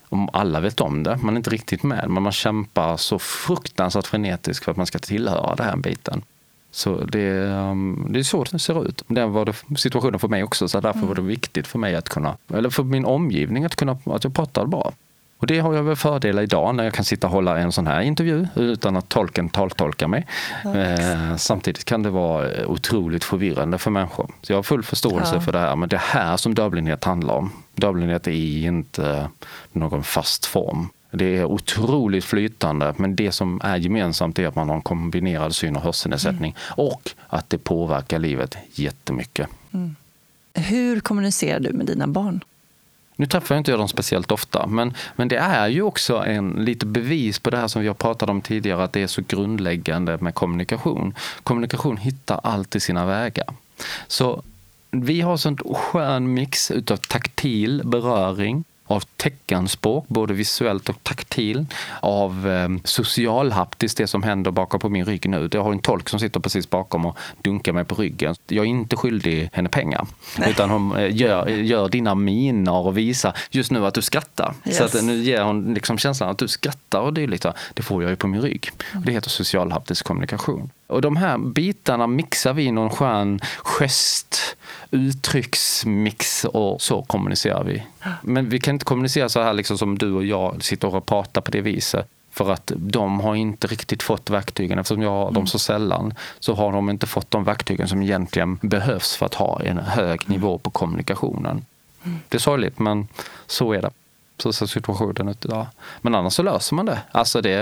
Om alla vet om det, man är inte riktigt med, men man kämpar så fruktansvärt frenetiskt för att man ska tillhöra den här biten. Så det, um, det är så det ser ut. Det var det situationen för mig också, så därför mm. var det viktigt för mig att kunna, eller för min omgivning att kunna, att jag pratade bra. Och det har jag väl fördel idag när jag kan sitta och hålla en sån här intervju utan att tolken taltolkar mig. Eh, samtidigt kan det vara otroligt förvirrande för människor. Så jag har full förståelse ja. för det här. Men det är här som dövblindhet handlar om. Dövblindhet är inte någon fast form. Det är otroligt flytande, men det som är gemensamt är att man har en kombinerad syn och hörselnedsättning mm. och att det påverkar livet jättemycket. Mm. Hur kommunicerar du med dina barn? Nu träffar jag inte dem speciellt ofta, men, men det är ju också en lite bevis på det här som vi har pratat om tidigare, att det är så grundläggande med kommunikation. Kommunikation hittar alltid sina vägar. Så vi har sån skön mix utav taktil beröring, av teckenspråk, både visuellt och taktil, av eh, socialhaptiskt, det som händer bakom på min rygg nu. Jag har en tolk som sitter precis bakom och dunkar mig på ryggen. Jag är inte skyldig henne pengar, Nej. utan hon eh, gör, gör dina miner och visar just nu att du skrattar. Yes. Så att nu ger hon liksom känslan att du skrattar och dylikt. Det får jag ju på min rygg. Det heter socialhaptisk kommunikation. Och de här bitarna mixar vi i någon skön gest, uttrycksmix och så kommunicerar vi. Men vi kan inte kommunicera så här liksom som du och jag sitter och pratar på det viset. För att de har inte riktigt fått verktygen, eftersom jag har dem mm. så sällan, så har de inte fått de verktygen som egentligen behövs för att ha en hög nivå på kommunikationen. Mm. Det är sorgligt, men så är det så ser situationen ut idag. Men annars så löser man det. Alltså det...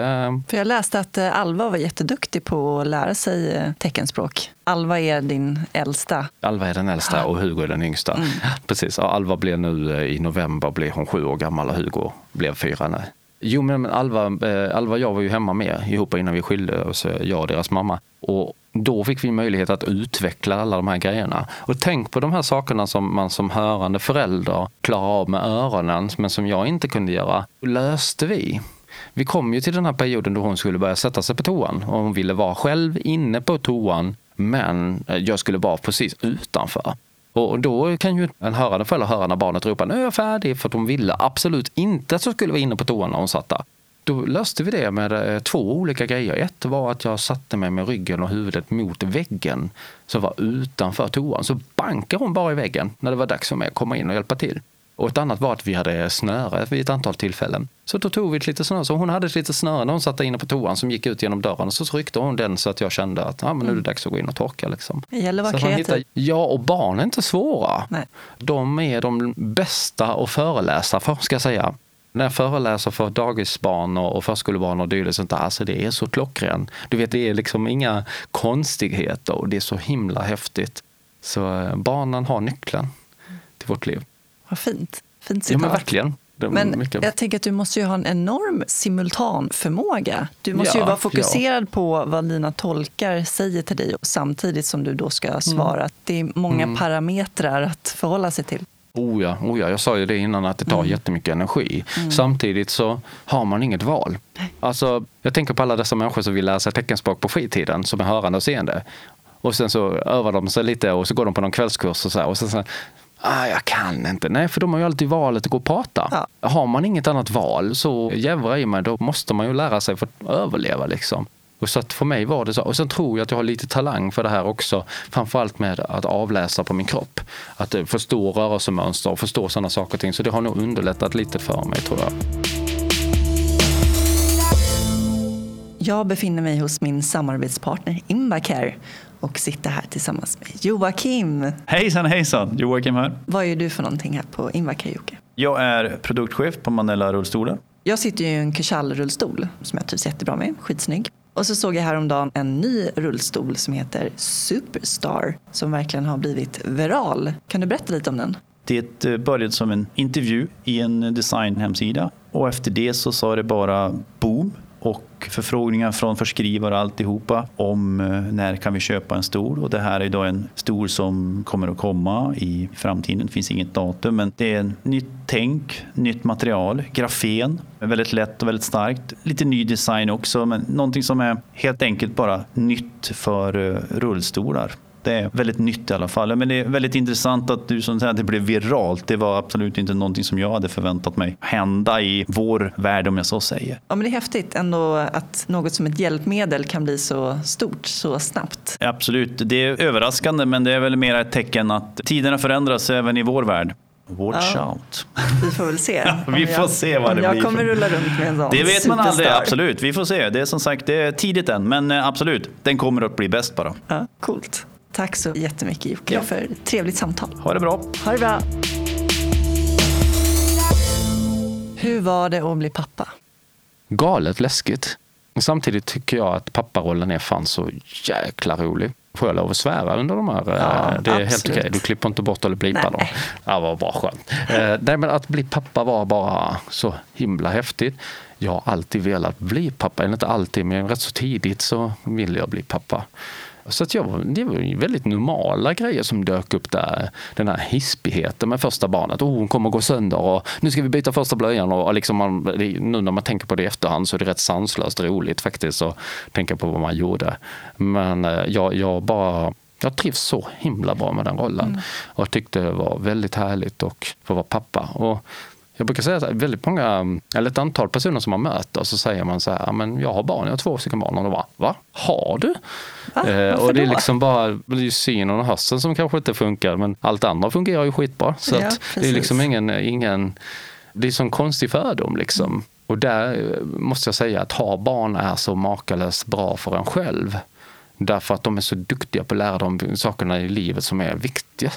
För jag läste att eh, Alva var jätteduktig på att lära sig eh, teckenspråk. Alva är din äldsta. Alva är den äldsta och Hugo är den yngsta. Mm. Precis. Alva blev nu eh, i november blev hon sju år gammal och Hugo blev fyra nu. Jo, men Alva, eh, Alva och jag var ju hemma med ihop innan vi skilde oss, eh, jag och deras mamma. Och då fick vi möjlighet att utveckla alla de här grejerna. Och tänk på de här sakerna som man som hörande förälder klarar av med öronen, men som jag inte kunde göra, löste vi. Vi kom ju till den här perioden då hon skulle börja sätta sig på toan och hon ville vara själv inne på toan, men eh, jag skulle vara precis utanför. Och då kan ju en hörande förälder höra när barnet ropar nu är jag färdig, för att hon ville absolut inte att jag skulle vara inne på toan när hon satt där. Då löste vi det med eh, två olika grejer. Ett var att jag satte mig med ryggen och huvudet mot väggen som var utanför toan. Så bankade hon bara i väggen när det var dags för mig att komma in och hjälpa till. Och ett annat var att vi hade snöre vid ett antal tillfällen. Så då tog vi ett litet snöre. Så hon hade ett litet snöre när hon satt inne på toan som gick ut genom dörren. Så ryckte hon den så att jag kände att ah, men nu är det mm. dags att gå in och torka. Liksom. Det gäller att vara kreativ. Hittar, ja, och barn är inte svåra. Nej. De är de bästa att föreläsa för, ska jag säga när jag föreläser för dagisbarn och förskolebarn och dylikt, sånt där, alltså det är så klockren. Du vet, det är liksom inga konstigheter och det är så himla häftigt. Så eh, barnen har nyckeln till vårt liv. Vad fint. Fint citat. Ja, men verkligen. Men mycket... jag tänker att du måste ju ha en enorm simultanförmåga. Du måste ja, ju vara fokuserad ja. på vad dina tolkar säger till dig samtidigt som du då ska svara. Mm. Det är många mm. parametrar att förhålla sig till. Oh ja, oh ja, jag sa ju det innan att det tar mm. jättemycket energi. Mm. Samtidigt så har man inget val. Alltså, jag tänker på alla dessa människor som vill lära sig teckenspråk på fritiden som är hörande och seende. Och sen så övar de sig lite och så går de på någon kvällskurs och så här, och sen så Ah, jag kan inte. Nej, för de har ju alltid valet att gå och prata. Ja. Har man inget annat val så jävra i mig, då måste man ju lära sig för att överleva. Liksom. Och så för mig var det så. Och sen tror jag att jag har lite talang för det här också. Framförallt med att avläsa på min kropp. Att eh, förstå rörelsemönster och förstå sådana saker och ting. Så det har nog underlättat lite för mig tror jag. Jag befinner mig hos min samarbetspartner Invacare och sitter här tillsammans med Joakim. Hejsan hejsan, Joakim här. Vad är du för någonting här på Invacare Jocke? Jag är produktchef på Manella rullstolar. Jag sitter i en Kuchal-rullstol som jag trivs jättebra med, skitsnygg. Och så såg jag häromdagen en ny rullstol som heter Superstar som verkligen har blivit viral. Kan du berätta lite om den? Det eh, började som en intervju i en designhemsida och efter det så sa det bara boom och förfrågningar från förskrivare och alltihopa om eh, när kan vi köpa en stol. Och det här är då en stol som kommer att komma i framtiden. Det finns inget datum men det är en nytt tänk, nytt material, grafen. Väldigt lätt och väldigt starkt. Lite ny design också men någonting som är helt enkelt bara nytt för eh, rullstolar. Det är väldigt nytt i alla fall. Men det är väldigt intressant att du som säger att det blev viralt. Det var absolut inte någonting som jag hade förväntat mig hända i vår värld om jag så säger. Ja, men det är häftigt ändå att något som ett hjälpmedel kan bli så stort så snabbt. Absolut, det är överraskande men det är väl mer ett tecken att tiderna förändras även i vår värld. Watch Ja. out. Vi får väl se. Ja, vi Om får jag, se vad det jag blir kommer för- rulla runt med en sån Det vet man aldrig, superstar. absolut. Vi får se. Det är som sagt det är tidigt än, men eh, absolut, den kommer att bli bäst bara. Ja, coolt. Tack så jättemycket Jocke Ja. för ett trevligt samtal. Ha det bra. Ha det bra. Hur var det att bli pappa? Galet läskigt. Samtidigt tycker jag att papparollen är fan så jäkla rolig. Får jag lov att svära under de här? Ja, eh, det är helt absolut. okej. Du klipper inte bort eller blipar dem. Ja, vad bra skönt. Eh, nej, men att bli pappa var bara så himla häftigt. Jag har alltid velat bli pappa. Eller inte alltid, men rätt så tidigt så ville jag bli pappa. Så att jag, det var väldigt normala grejer som dök upp där. Den här hispigheten med första barnet. Oh, hon kommer gå sönder och nu ska vi byta första blöjan. Och och liksom man, nu när man tänker på det i efterhand så är det rätt sanslöst roligt faktiskt att tänka på vad man gjorde. Men eh, jag, jag bara jag trivs så himla bra med den rollen och tyckte det var väldigt härligt att få vara pappa. Och jag brukar säga att väldigt många, eller ett antal personer som man möter så säger man så här, "Ja, men jag har barn, jag har två stycken barn. Och de bara, va? Har du? Va? Eh, och det är då? liksom bara det är synen och hörseln som kanske inte funkar, men allt andra fungerar ju skitbra. Så Ja, att det är liksom ingen, ingen det är sån konstig fördom liksom. Och där eh, måste jag säga att ha barn är så makalöst bra för en själv. Därför att de är så duktiga på att lära de sakerna i livet som är viktiga.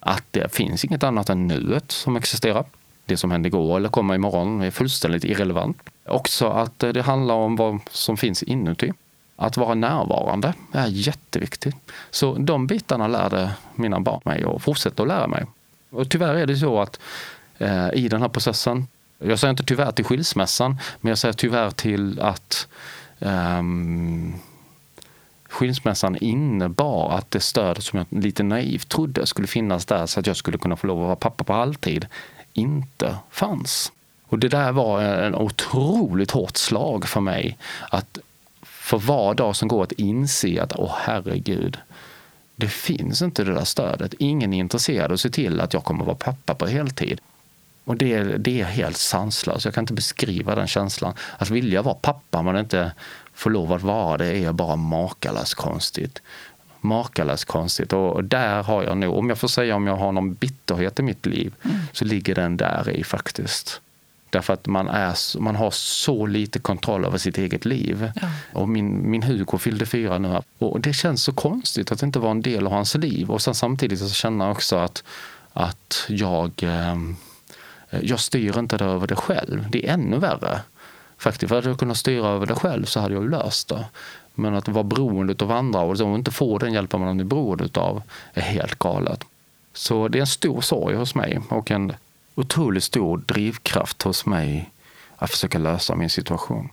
Att det finns inget annat än nuet som existerar. Det som hände igår eller kommer imorgon är fullständigt irrelevant. Också att eh, det handlar om vad som finns inuti. Att vara närvarande är jätteviktigt. Så de bitarna lärde mina barn mig och fortsätter att lära mig. Och tyvärr är det så att eh, i den här processen, jag säger inte tyvärr till skilsmässan, men jag säger tyvärr till att eh, skilsmässan innebar att det stöd som jag lite naivt trodde skulle finnas där så att jag skulle kunna få lov att vara pappa på halvtid inte fanns. Och det där var en otroligt hårt slag för mig. Att för var dag som går att inse att åh herregud, det finns inte det där stödet. Ingen är intresserad av att se till att jag kommer vara pappa på heltid. Och det, det är helt sanslöst. Jag kan inte beskriva den känslan. Att vilja vara pappa men inte få lov att vara det är bara makalöst konstigt. Makalöst konstigt. Och där har jag nog, om jag får säga om jag har någon bitterhet i mitt liv, så ligger den där i faktiskt. Därför att man, är, man har så lite kontroll över sitt eget liv. Ja. Och min, min Hugo fyllde fyra nu. Och det känns så konstigt att inte vara en del av hans liv. Och sen samtidigt så känner jag också att, att jag, ehm, jag styr inte det över det själv. Det är ännu värre. Faktiskt, för hade jag kunnat styra över det själv så hade jag löst det. Men att vara beroende av andra och inte få den hjälpen man är beroende av är helt galet. Så det är en stor sorg hos mig och en otroligt stor drivkraft hos mig att försöka lösa min situation.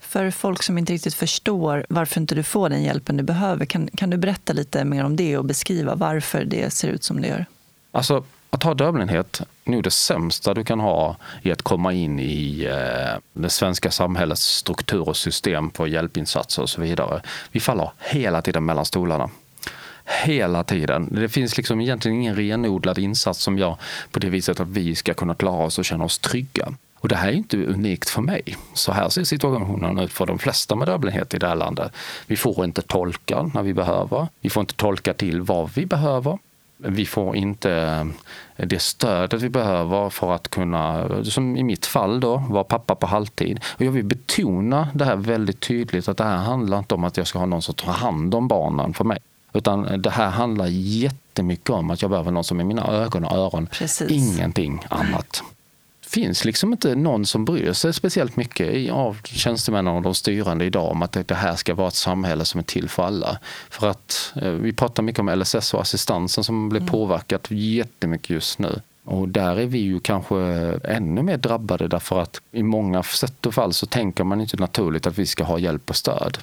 För folk som inte riktigt förstår varför inte du får den hjälpen du behöver, kan, kan du berätta lite mer om det och beskriva varför det ser ut som det gör? Alltså, att ha dövblindhet är nog det sämsta du kan ha i att komma in i eh, det svenska samhällets struktur och system på hjälpinsatser och så vidare. Vi faller hela tiden mellan stolarna. Hela tiden. Det finns liksom egentligen ingen renodlad insats som gör på det viset att vi ska kunna klara oss och känna oss trygga. Och det här är inte unikt för mig. Så här ser situationen ut för de flesta med dövblindhet i det här landet. Vi får inte tolka när vi behöver. Vi får inte tolka till vad vi behöver. Vi får inte eh, det stödet vi behöver för att kunna, som i mitt fall då, vara pappa på halvtid. Och jag vill betona det här väldigt tydligt att det här handlar inte om att jag ska ha någon som tar hand om barnen för mig. Utan det här handlar jättemycket om att jag behöver någon som är mina ögon och öron. Precis. Ingenting annat. Finns liksom inte någon som bryr sig speciellt mycket av tjänstemännen och de styrande idag om att det här ska vara ett samhälle som är till för alla. För att eh, vi pratar mycket om LSS och assistansen som blir påverkat jättemycket just nu. Och där är vi ju kanske ännu mer drabbade därför att i många sätt och fall så tänker man inte naturligt att vi ska ha hjälp och stöd.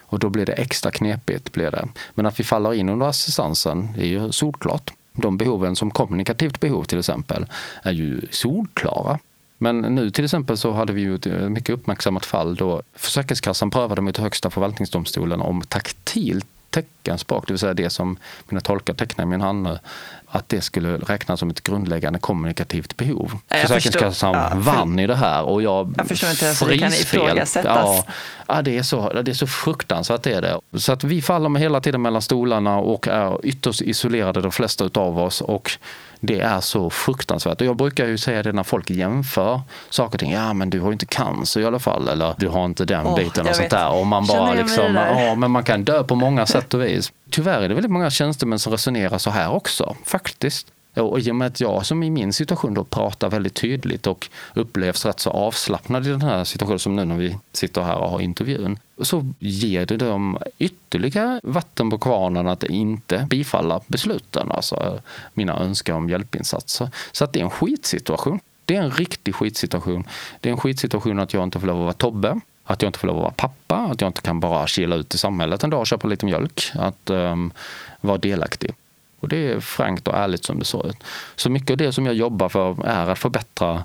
Och då blir det extra knepigt. Blir det. Men att vi faller in under assistansen det är ju solklart. De behoven som kommunikativt behov till exempel är ju solklara. Men nu till exempel så hade vi ju ett eh, mycket uppmärksammat fall då Försäkringskassan prövade mot Högsta förvaltningsdomstolen om taktilt teckenspråk, det vill säga det som mina tolkar tecknar i min hand nu, att det skulle räknas som ett grundläggande kommunikativt behov. Försäkringskassan ja, för... vann i det här och jag, jag förstår inte ens hur det kan ifrågasättas. Ja, ja, det, är så, det är så fruktansvärt det är det. Så att vi faller hela tiden mellan stolarna och är ytterst isolerade de flesta av oss. Och det är så fruktansvärt. Och jag brukar ju säga det när folk jämför saker och ting. Ja, men du har ju inte cancer i alla fall. Eller du har inte den oh, biten och sånt där. Och man bara liksom, ja, men man kan dö på många sätt och vis. Tyvärr är det väldigt många tjänstemän som resonerar så här också, faktiskt. Och i och med att jag som i min situation då pratar väldigt tydligt och upplevs rätt så avslappnad i den här situationen som nu när vi sitter här och har intervjun. Så ger det dem ytterligare vatten på kvarnen att inte bifalla besluten, alltså mina önskningar om hjälpinsatser. Så att det är en skitsituation. Det är en riktig skitsituation. Det är en skitsituation att jag inte får lov att vara Tobbe. Att jag inte får lov att vara pappa, att jag inte kan bara kila ut i samhället en dag och köpa lite mjölk. Att um, vara delaktig. Och det är frankt och ärligt som det ser ut. Så mycket av det som jag jobbar för är att förbättra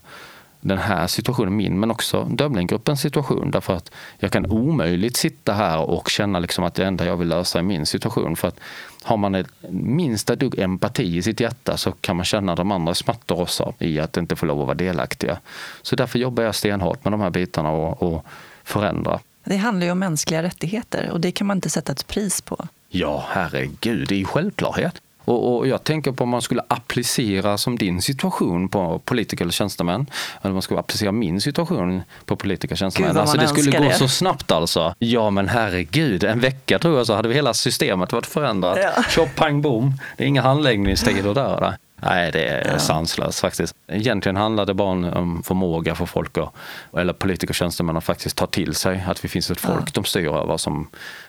den här situationen, min, men också Dublinggruppens situation. Därför att jag kan omöjligt sitta här och känna liksom att det enda jag vill lösa är min situation. För att har man ett minsta dugg empati i sitt hjärta så kan man känna de andra smärtor också i att inte få lov att vara delaktiga. Så därför jobbar jag stenhårt med de här bitarna och, och förändra. Det handlar ju om mänskliga rättigheter och det kan man inte sätta ett pris på. Ja, herregud, det är ju självklarhet. Och, och, jag tänker på om man skulle applicera som din situation på politiker eller tjänstemän. Eller om man skulle applicera min situation på politiker och tjänstemän. alltså det skulle gå det. så snabbt alltså. Ja men herregud, en vecka tror jag så hade vi hela systemet varit förändrat. Ja. Tjopp, pang, bom. Det är inga handläggningstider där. Nej, det är ja. sanslöst faktiskt. Egentligen handlar det bara om förmåga för folk, och, eller politiker och tjänstemän att faktiskt ta till sig att det finns ett folk ja. de styr över som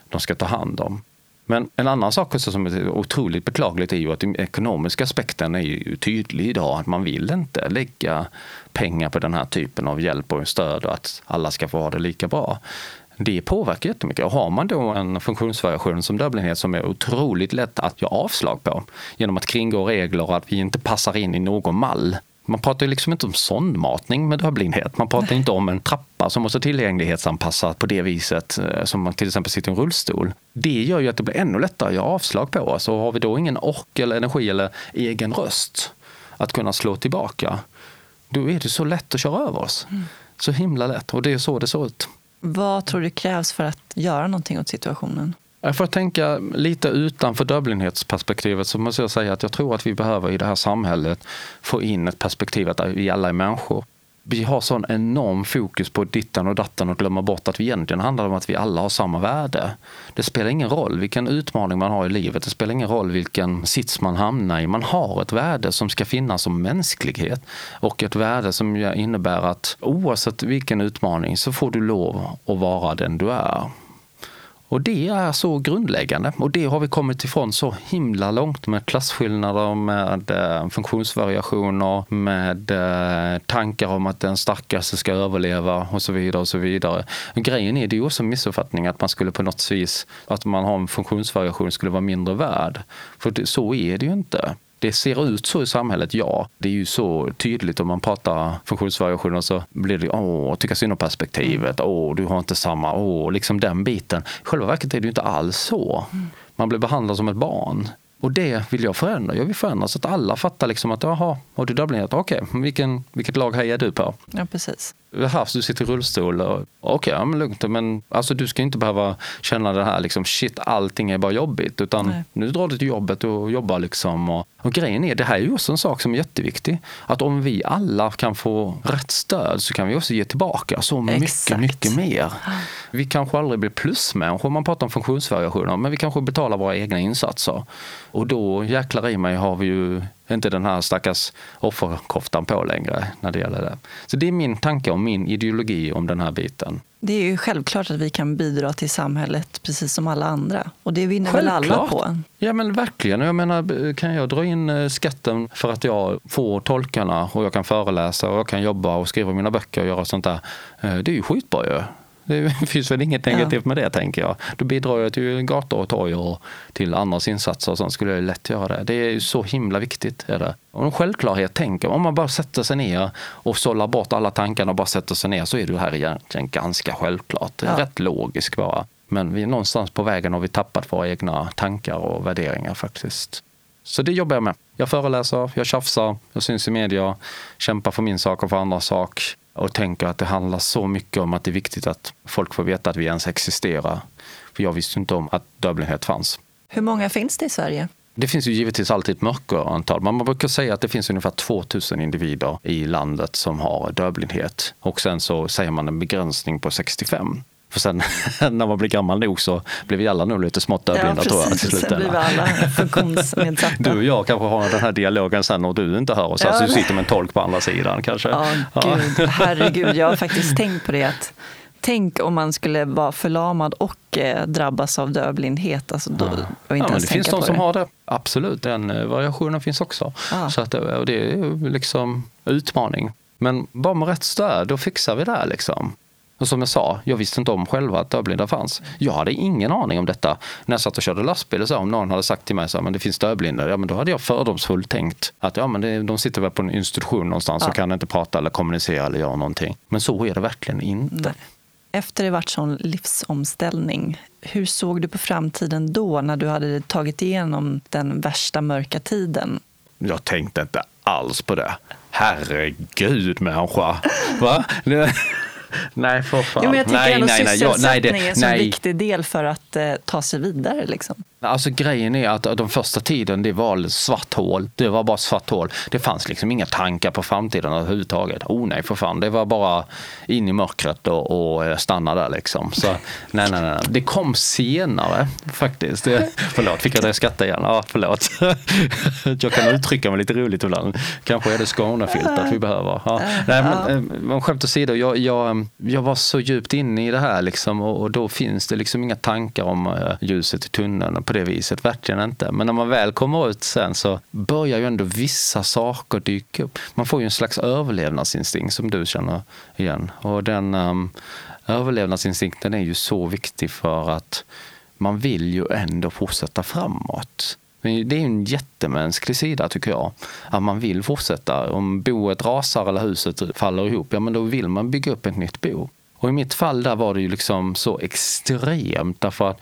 de ska ta hand om. Men en annan sak också som är otroligt beklagligt är ju att den ekonomiska aspekten är ju tydlig idag. Att man vill inte lägga pengar på den här typen av hjälp och stöd och att alla ska få ha det lika bra. Det påverkar jättemycket. Och har man då en funktionsvariation som dövblindhet som är otroligt lätt att göra avslag på genom att kringgå regler och att vi inte passar in i någon mall man pratar ju liksom inte om sondmatning med dövblindhet. Man pratar inte om en trappa som måste tillgänglighetsanpassas på det viset eh, som man till exempel sitter i en rullstol. Det gör ju att det blir ännu lättare att göra avslag på oss. Och har vi då ingen ork eller energi eller egen röst att kunna slå tillbaka, då är det så lätt att köra över oss. Mm. Så himla lätt. Och det är så det ser ut. Vad tror du krävs för att göra någonting åt situationen? För att tänka lite utanför dövblindhetsperspektivet så måste jag säga att jag tror att vi behöver i det här samhället få in ett perspektiv att vi alla är människor. Vi har sån enorm fokus på ditten och datten och glömmer bort att vi egentligen handlar om att vi alla har samma värde. Det spelar ingen roll vilken utmaning man har i livet, det spelar ingen roll vilken sits man hamnar i. Man har ett värde som ska finnas som mänsklighet och ett värde som innebär att oavsett vilken utmaning så får du lov att vara den du är. Och det är så grundläggande och det har vi kommit ifrån så himla långt med klasskillnader, med eh, funktionsvariationer, med eh, tankar om att den starkaste ska överleva och så vidare. och så vidare. Grejen är, det är ju också en missuppfattning att man skulle på något vis, att man har en funktionsvariation skulle vara mindre värd. För så är det ju inte det ser ut så i samhället, ja. Det är ju så tydligt om man pratar funktionsvariationer så blir det åh, tycka synd om perspektivet, åh, du har inte samma, åh, liksom den biten. I själva verket är det ju inte alls så. Man blir behandlad som ett barn. Och det vill jag förändra. Jag vill förändra så att alla fattar liksom att jaha, har du dubblinget? Okej, okay, vilken, vilket lag hejar du på? Ja, precis. Här, du sitter i rullstol. Okej, okay, ja, men lugnt. Men alltså, du ska inte behöva känna det här liksom, shit, allting är bara jobbigt. Utan Nej. nu drar du till jobbet och jobbar liksom. Och, och grejen är, det här är ju också en sak som är jätteviktig. Att om vi alla kan få rätt stöd så kan vi också ge tillbaka så Exakt. mycket, mycket mer. Vi kanske aldrig blir plusmänniskor man pratar om funktionsvariationer, men vi kanske betalar våra egna insatser. Och då jäklar i mig har vi ju inte den här stackars offerkoftan på längre när det gäller det. Så det är min tanke om min ideologi om den här biten. Det är ju självklart att vi kan bidra till samhället precis som alla andra. Och det vinner självklart. väl alla på? Ja men verkligen. Jag menar, kan jag dra in eh, skatten för att jag får tolkarna och jag kan föreläsa och jag kan jobba och skriva mina böcker och göra sånt där. Eh, det är ju skitbra ju. Det finns väl inget negativt med det tänker jag. Då bidrar jag till gator och torg och till andras insatser och sånt skulle jag lätt göra det. Det är så himla viktigt. Är det. Och en självklarhet tänker om man bara sätter sig ner och sållar bort alla tankarna och bara sätter sig ner så är det här egentligen ganska självklart. Ja. rätt logiskt bara. Men vi är någonstans på vägen har vi tappat våra egna tankar och värderingar faktiskt. Så det jobbar jag med. Jag föreläser, jag tjafsar, jag syns i media, kämpar för min sak och för andras sak och tänker att det handlar så mycket om att det är viktigt att folk får veta att vi ens existerar. För jag visste inte om att dödlighet fanns. Hur många finns det i Sverige? Det finns ju givetvis alltid ett mörkerantal. Man brukar säga att det finns ungefär 2000 individer i landet som har dövblindhet. Och sen så säger man en begränsning på 65. För sen när man blir gammal nog så blir vi alla nog lite smått dövblinda ja, tror jag. Till. Sen blir vi alla funktionsnedsatta. Du och jag kanske har den här dialogen sen och du inte hör oss. Ja, alltså du sitter med en tolk på andra sidan kanske. Ja, gud, herregud. Jag har faktiskt tänkt på det. Att Tänk om man skulle vara förlamad och eh, drabbas av dövblindhet. Alltså då, ja. ja, det finns de som har det. Absolut, den eh, variationen finns också. Ah. Så att, eh, och det är liksom utmaning. Men bara med rätt stöd, då fixar vi det. Liksom. Och som jag sa, jag visste inte om själva att dövblinda fanns. Jag hade ingen aning om detta. När jag satt och körde lastbil, så om någon hade sagt till mig att det finns dövblinda, ja, men då hade jag fördomsfullt tänkt att ja, men det, de sitter väl på en institution någonstans ja. och kan inte prata eller kommunicera eller göra någonting. Men så är det verkligen inte. Nej. Efter det varit sån livsomställning, hur såg du på framtiden då när du hade tagit igenom den värsta mörka tiden? Jag tänkte inte alls på det. Herregud människa! Va? nej, för fan. Jo, men jag tycker nej, ändå nej, sysselsättning nej, är en så viktig del för att eh, ta sig vidare. Liksom. Alltså grejen är att de första tiden det var svart hål. Det var bara svart hål. Det fanns liksom inga tankar på framtiden överhuvudtaget. Oh nej för fan, det var bara in i mörkret och, och stanna där liksom. Så nej, nej, nej. Det kom senare faktiskt. Det, förlåt, fick jag det skratta igen? Ja, förlåt. Jag kan uttrycka mig lite roligt ibland. Kanske är det Skånefiltet vi behöver. Ja. Nej, men, eh, men skämt åsido, jag, jag, jag var så djupt inne i det här liksom och, och då finns det liksom inga tankar om eh, ljuset i tunneln på det viset, verkligen inte. Men när man väl kommer ut sen så börjar ju ändå vissa saker dyka upp. Man får ju en slags överlevnadsinstinkt som du känner igen. Och den um, överlevnadsinstinkten är ju så viktig för att man vill ju ändå fortsätta framåt. Det är en jättemänsklig sida tycker jag. Att man vill fortsätta. Om boet rasar eller huset faller ihop, ja men då vill man bygga upp ett nytt bo. Och i mitt fall där var det ju liksom så extremt därför att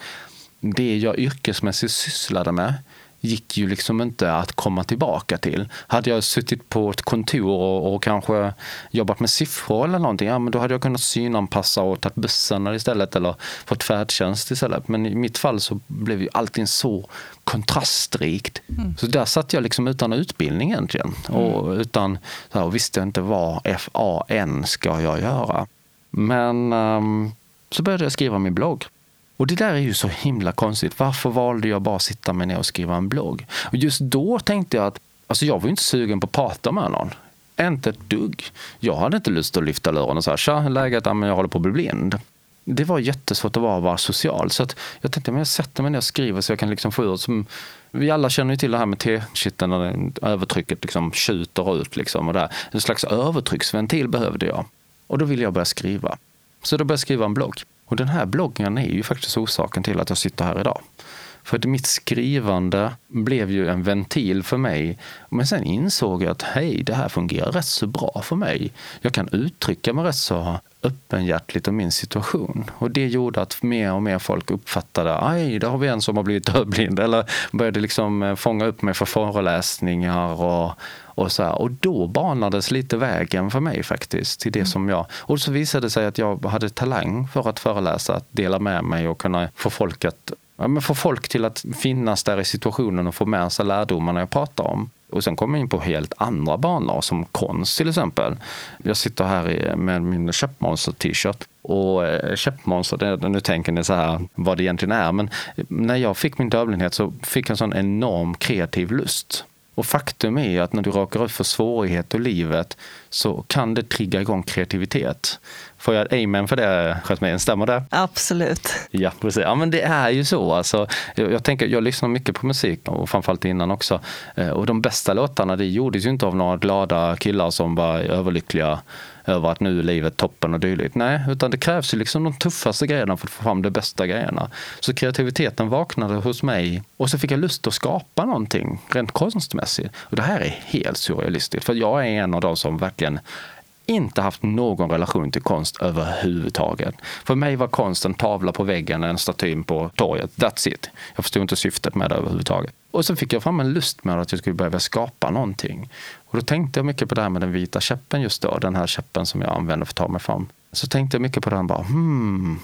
det jag yrkesmässigt sysslade med gick ju liksom inte att komma tillbaka till. Hade jag suttit på ett kontor och, och, kanske jobbat med siffror eller någonting, ja men då hade jag kunnat synanpassa och tagit bussen istället eller fått färdtjänst istället. Men i mitt fall så blev ju allting så kontrastrikt. Mm. Så där satt jag liksom utan utbildning egentligen mm. och utan, så här, visste inte vad FAN ska jag göra. Men um, så började jag skriva min blogg. Och det där är ju så himla konstigt. Varför valde jag bara att sitta mig ner och skriva en blogg? Och just då tänkte jag att alltså jag var ju inte sugen på att prata med någon. Inte ett dugg. Jag hade inte lust att lyfta luren och säga tja, läget? Ja, men jag håller på att bli blind. Det var jättesvårt att vara, vara social. Så att jag tänkte att jag sätter mig ner och skriver så jag kan liksom få ut som vi alla känner ju till det här med T-kitteln när övertrycket liksom tjuter ut. Liksom och där. En slags övertrycksventil behövde jag. Och då ville jag börja skriva. Så då började jag skriva en blogg. Och den här bloggen är ju faktiskt orsaken till att jag sitter här idag. För att mitt skrivande blev ju en ventil för mig. Men sen insåg jag att hej, det här fungerar rätt så bra för mig. Jag kan uttrycka mig rätt så öppenhjärtligt om min situation. Och det gjorde att mer och mer folk uppfattade, aj, där har vi en som har blivit dövblind. Eller började liksom eh, fånga upp mig för föreläsningar och, och, så här. och då banades lite vägen för mig faktiskt. till det mm. som jag... Och så visade det sig att jag hade talang för att föreläsa, att dela med mig och kunna få folk att ja, men få folk till att finnas där i situationen och få med sig lärdomarna jag pratar om. Och sen kommer jag in på helt andra banor som konst till exempel. Jag sitter här med min Köpmonster-t-shirt och eh, Köpmonster, nu tänker ni så här vad det egentligen är, men när jag fick min dövblindhet så fick jag en sån enorm kreativ lust. Och faktum är att när du råkar ut för svårigheter i livet så kan det trigga igång kreativitet. Får jag ett amen för det, Jasmine? Stämmer det? Absolut. Ja, precis. Ja, men det är ju så. Alltså, jag, jag, tänker, jag lyssnar mycket på musik och framförallt innan också. Eh, och de bästa låtarna det gjordes ju inte av några glada killar som var överlyckliga över att nu är livet toppen och dylikt. Nej, utan det krävs ju liksom de tuffaste grejerna för att få fram de bästa grejerna. Så kreativiteten vaknade hos mig och så fick jag lust att skapa någonting rent konstmässigt. Och det här är helt surrealistiskt, för jag är en av de som verkligen inte haft någon relation till konst överhuvudtaget. För mig var konst en tavla på väggen, en staty på torget. That's it. Jag förstod inte syftet med det överhuvudtaget. Och så fick jag fram en lust med att jag skulle börja skapa någonting. Och då tänkte jag mycket på det här med den vita käppen just då, den här käppen som jag använder för att ta mig fram. Så tänkte jag mycket på den bara, hmm,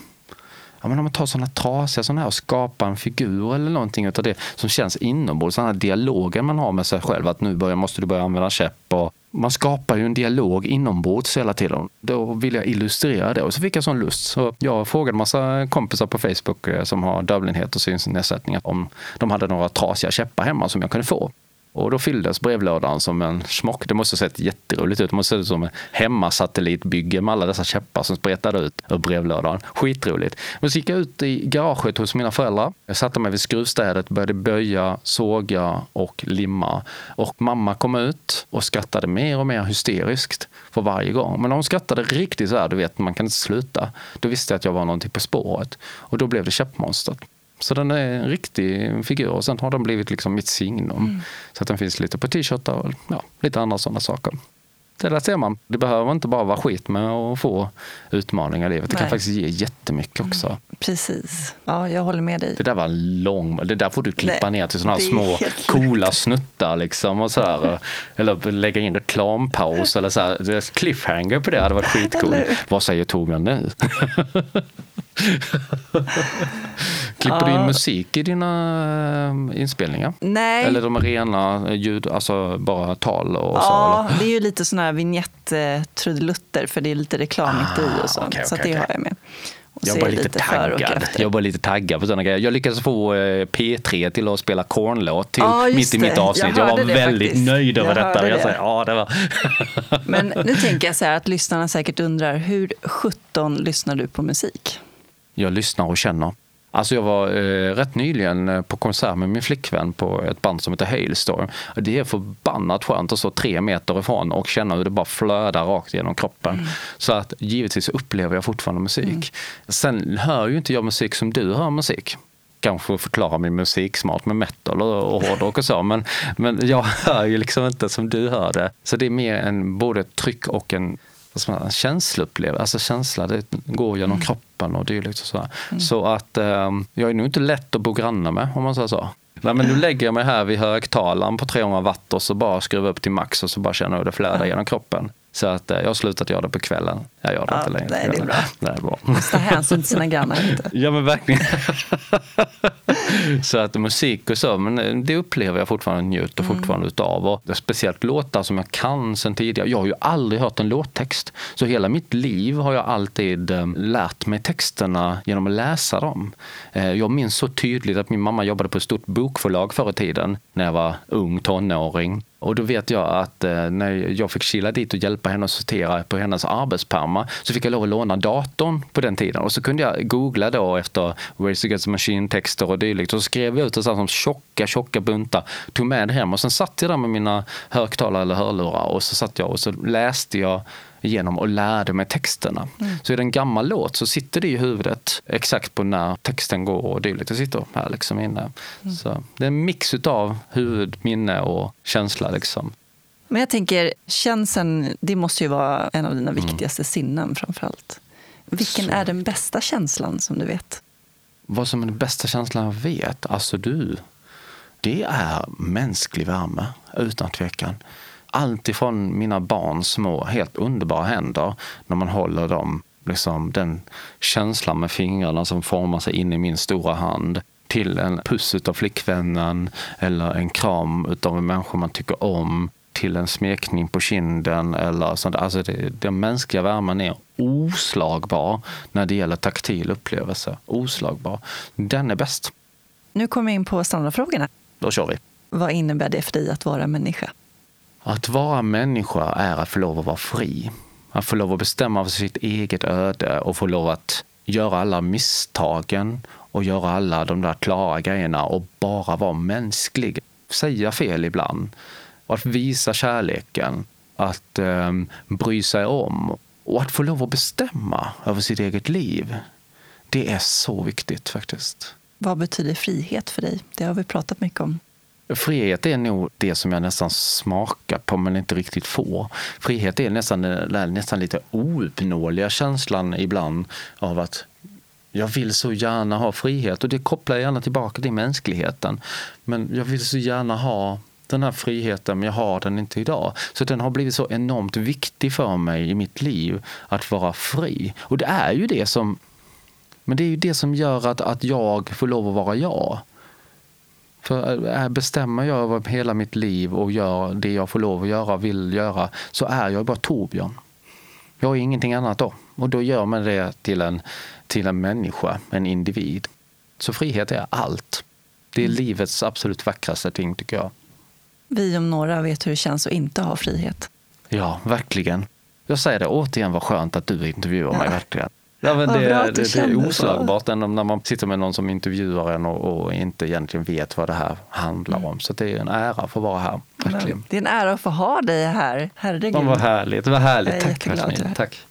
ja, men om man tar sådana trasiga sådana här och skapar en figur eller någonting av det som känns inombords, Den här dialogen man har med sig själv, att nu börjar, måste du börja använda käpp och man skapar ju en dialog inombords hela tiden. Då vill jag illustrera det och så fick jag sån lust. Så jag frågade massa kompisar på Facebook eh, som har dövblindhet och synnedsättning om de hade några trasiga käppar hemma som jag kunde få. Och då fylldes brevlådan som en smock. Det måste ha sett jätteroligt ut. Det måste ha sett ut som en hemmasatellitbygge med alla dessa käppar som spretade ut ur brevlådan. Skitroligt. Men så gick jag ut i garaget hos mina föräldrar. Jag satte mig vid skruvstädet, började böja, såga och limma. Och mamma kom ut och skrattade mer och mer hysteriskt för varje gång. Men när hon skrattade riktigt så här, du vet, man kan inte sluta. Då visste jag att jag var någonting på spåret. Och då blev det käppmonstret. Så den är en riktig figur och sen har den blivit liksom mitt signum. Mm. Så att den finns lite på t-shirtar och ja, lite andra sådana saker. Det där ser man. Det behöver inte bara vara skit med att få utmaningar i livet. Det Nej. kan faktiskt ge jättemycket mm. också. Mm. Precis. Ja, jag håller med dig. Det där var lång. Det där får du klippa Nej, ner till sådana här små coola snuttar liksom. Och så här, eller lägga in reklampaus eller så här. Cliffhanger på det hade varit skitcoolt. Vad säger Torbjörn nu? Klipper du in musik i dina eh, inspelningar? Nej. Eller de rena ljud, alltså bara tal och ja, så? Ja, det är ju lite sådana här vignett-trudelutter för det är lite reklamigt ah, i och så. Okay, så okay, det okay. har jag med. Jag var lite, lite taggad. Jag var lite taggad på sådana grejer. Jag lyckades få eh, P3 till att spela Kornlåt till ah, mitt i mitt avsnitt. Jag, jag var väldigt faktiskt. nöjd över jag detta. Jag sa, ja, det var. Men nu tänker jag så här att lyssnarna säkert undrar, hur 17 lyssnar du på musik? Jag lyssnar och känner. Alltså jag var eh, rätt nyligen eh, på konsert med min flickvän på ett band som heter Hailstorm. Det är förbannat skönt att stå tre meter ifrån och känna hur det bara flödar rakt genom kroppen. Mm. Så att givetvis upplever jag fortfarande musik. Mm. Sen hör ju inte jag musik som du hör musik kanske förklara min musiksmak med metal och, hårdrock och så. Men, men jag hör ju liksom inte som du hör det. Så det är mer en både tryck och en en känsloupplevelse, alltså känsla, det går genom mm. kroppen och dylikt. Och så mm. så att eh, jag är nog inte lätt att bo granne med om man säger så. Nej, men nu lägger jag mig här vid högtalaren på 300 watt och så bara skruvar upp till max och så bara känner jag hur det flödar mm. genom kroppen. Så att eh, jag har slutat göra det på kvällen. Jag gör det ja, inte längre. Nej, det är bra. Det är bra. Ta hänsyn till sina grannar. Inte. Ja men verkligen. så att musik och så, men eh, det upplever jag fortfarande njuter mm. fortfarande utav. Och speciellt låtar som jag kan sen tidigare. Jag har ju aldrig hört en låttext. Så hela mitt liv har jag alltid eh, lärt mig texterna genom att läsa dem. Jag minns så tydligt att min mamma jobbade på ett stort bokförlag förr i tiden när jag var ung tonåring. Och då vet jag att eh, när jag fick kila dit och hjälpa henne att sortera på hennes arbetspärmar så fick jag lov att låna datorn på den tiden. Och så kunde jag googla då efter Ways Against Machine-texter och dylikt. Och så skrev jag ut det som tjocka, tjocka buntar, tog med det hem och sen satt jag där med mina högtalare eller hörlurar och så satt jag och så läste jag igenom och lärde mig texterna. Mm. Så är det en gammal låt så sitter det i huvudet exakt på när texten går och dylikt. Det sitter här liksom inne. Mm. Så det är en mix av huvud, minne och känsla. Liksom. Men jag tänker, känseln, det måste ju vara en av dina mm. viktigaste sinnen framför allt. Vilken så. är den bästa känslan som du vet? Vad som är den bästa känslan jag vet? Alltså du, det är mänsklig värme utan tvekan allt ifrån mina barns små, helt underbara händer när man håller dem, liksom den känslan med fingrarna som formar sig in i min stora hand till en puss av flickvännen eller en kram av en människa man tycker om till en smekning på kinden eller sånt. Alltså det, den mänskliga värmen är oslagbar när det gäller taktil upplevelse. Oslagbar. Den är bäst. Nu kommer vi in på standardfrågorna. Då kör vi. Vad innebär det för dig att vara människa? Att vara människa är att få lov att vara fri. Att få lov att bestämma över sitt eget öde och få lov att göra alla misstagen och göra alla de där klara grejerna och bara vara mänsklig. Säga fel ibland. Och att visa kärleken. Att eh, bry sig om. Och att få lov att bestämma över sitt eget liv. Det är så viktigt faktiskt. Vad betyder frihet för dig? Det har vi pratat mycket om. Frihet är nog det som jag nästan smakar på men inte riktigt får. Frihet är nästan den nästan lite ouppnåeliga känslan ibland av att jag vill så gärna ha frihet och det kopplar jag gärna tillbaka till mänskligheten. Men jag vill så gärna ha den här friheten, men jag har den inte idag. Så den har blivit så enormt viktig för mig i mitt liv att vara fri. Och det är ju det som, men det är ju det som gör att, att jag får lov att vara jag. För äh, bestämmer jag över hela mitt liv och gör det jag får lov att göra och vill göra så är jag bara Torbjörn. Jag är ingenting annat då. Och då gör man det till en, till en människa, en individ. Så frihet är allt. Det är mm. livets absolut vackraste ting tycker jag. Vi om några vet hur det känns att inte ha frihet. Ja, verkligen. Jag säger det återigen, vad skönt att du intervjuar mig. Verkligen. Ja, men det, det, det, är oslagbart när man sitter med någon som intervjuar en och, och, inte egentligen vet vad det här handlar om. Så det är en ära att få vara här. Verkligen. Det är en ära att få ha dig här. Herregud. Ja, vad härligt. Vad härligt. Tack. Tack.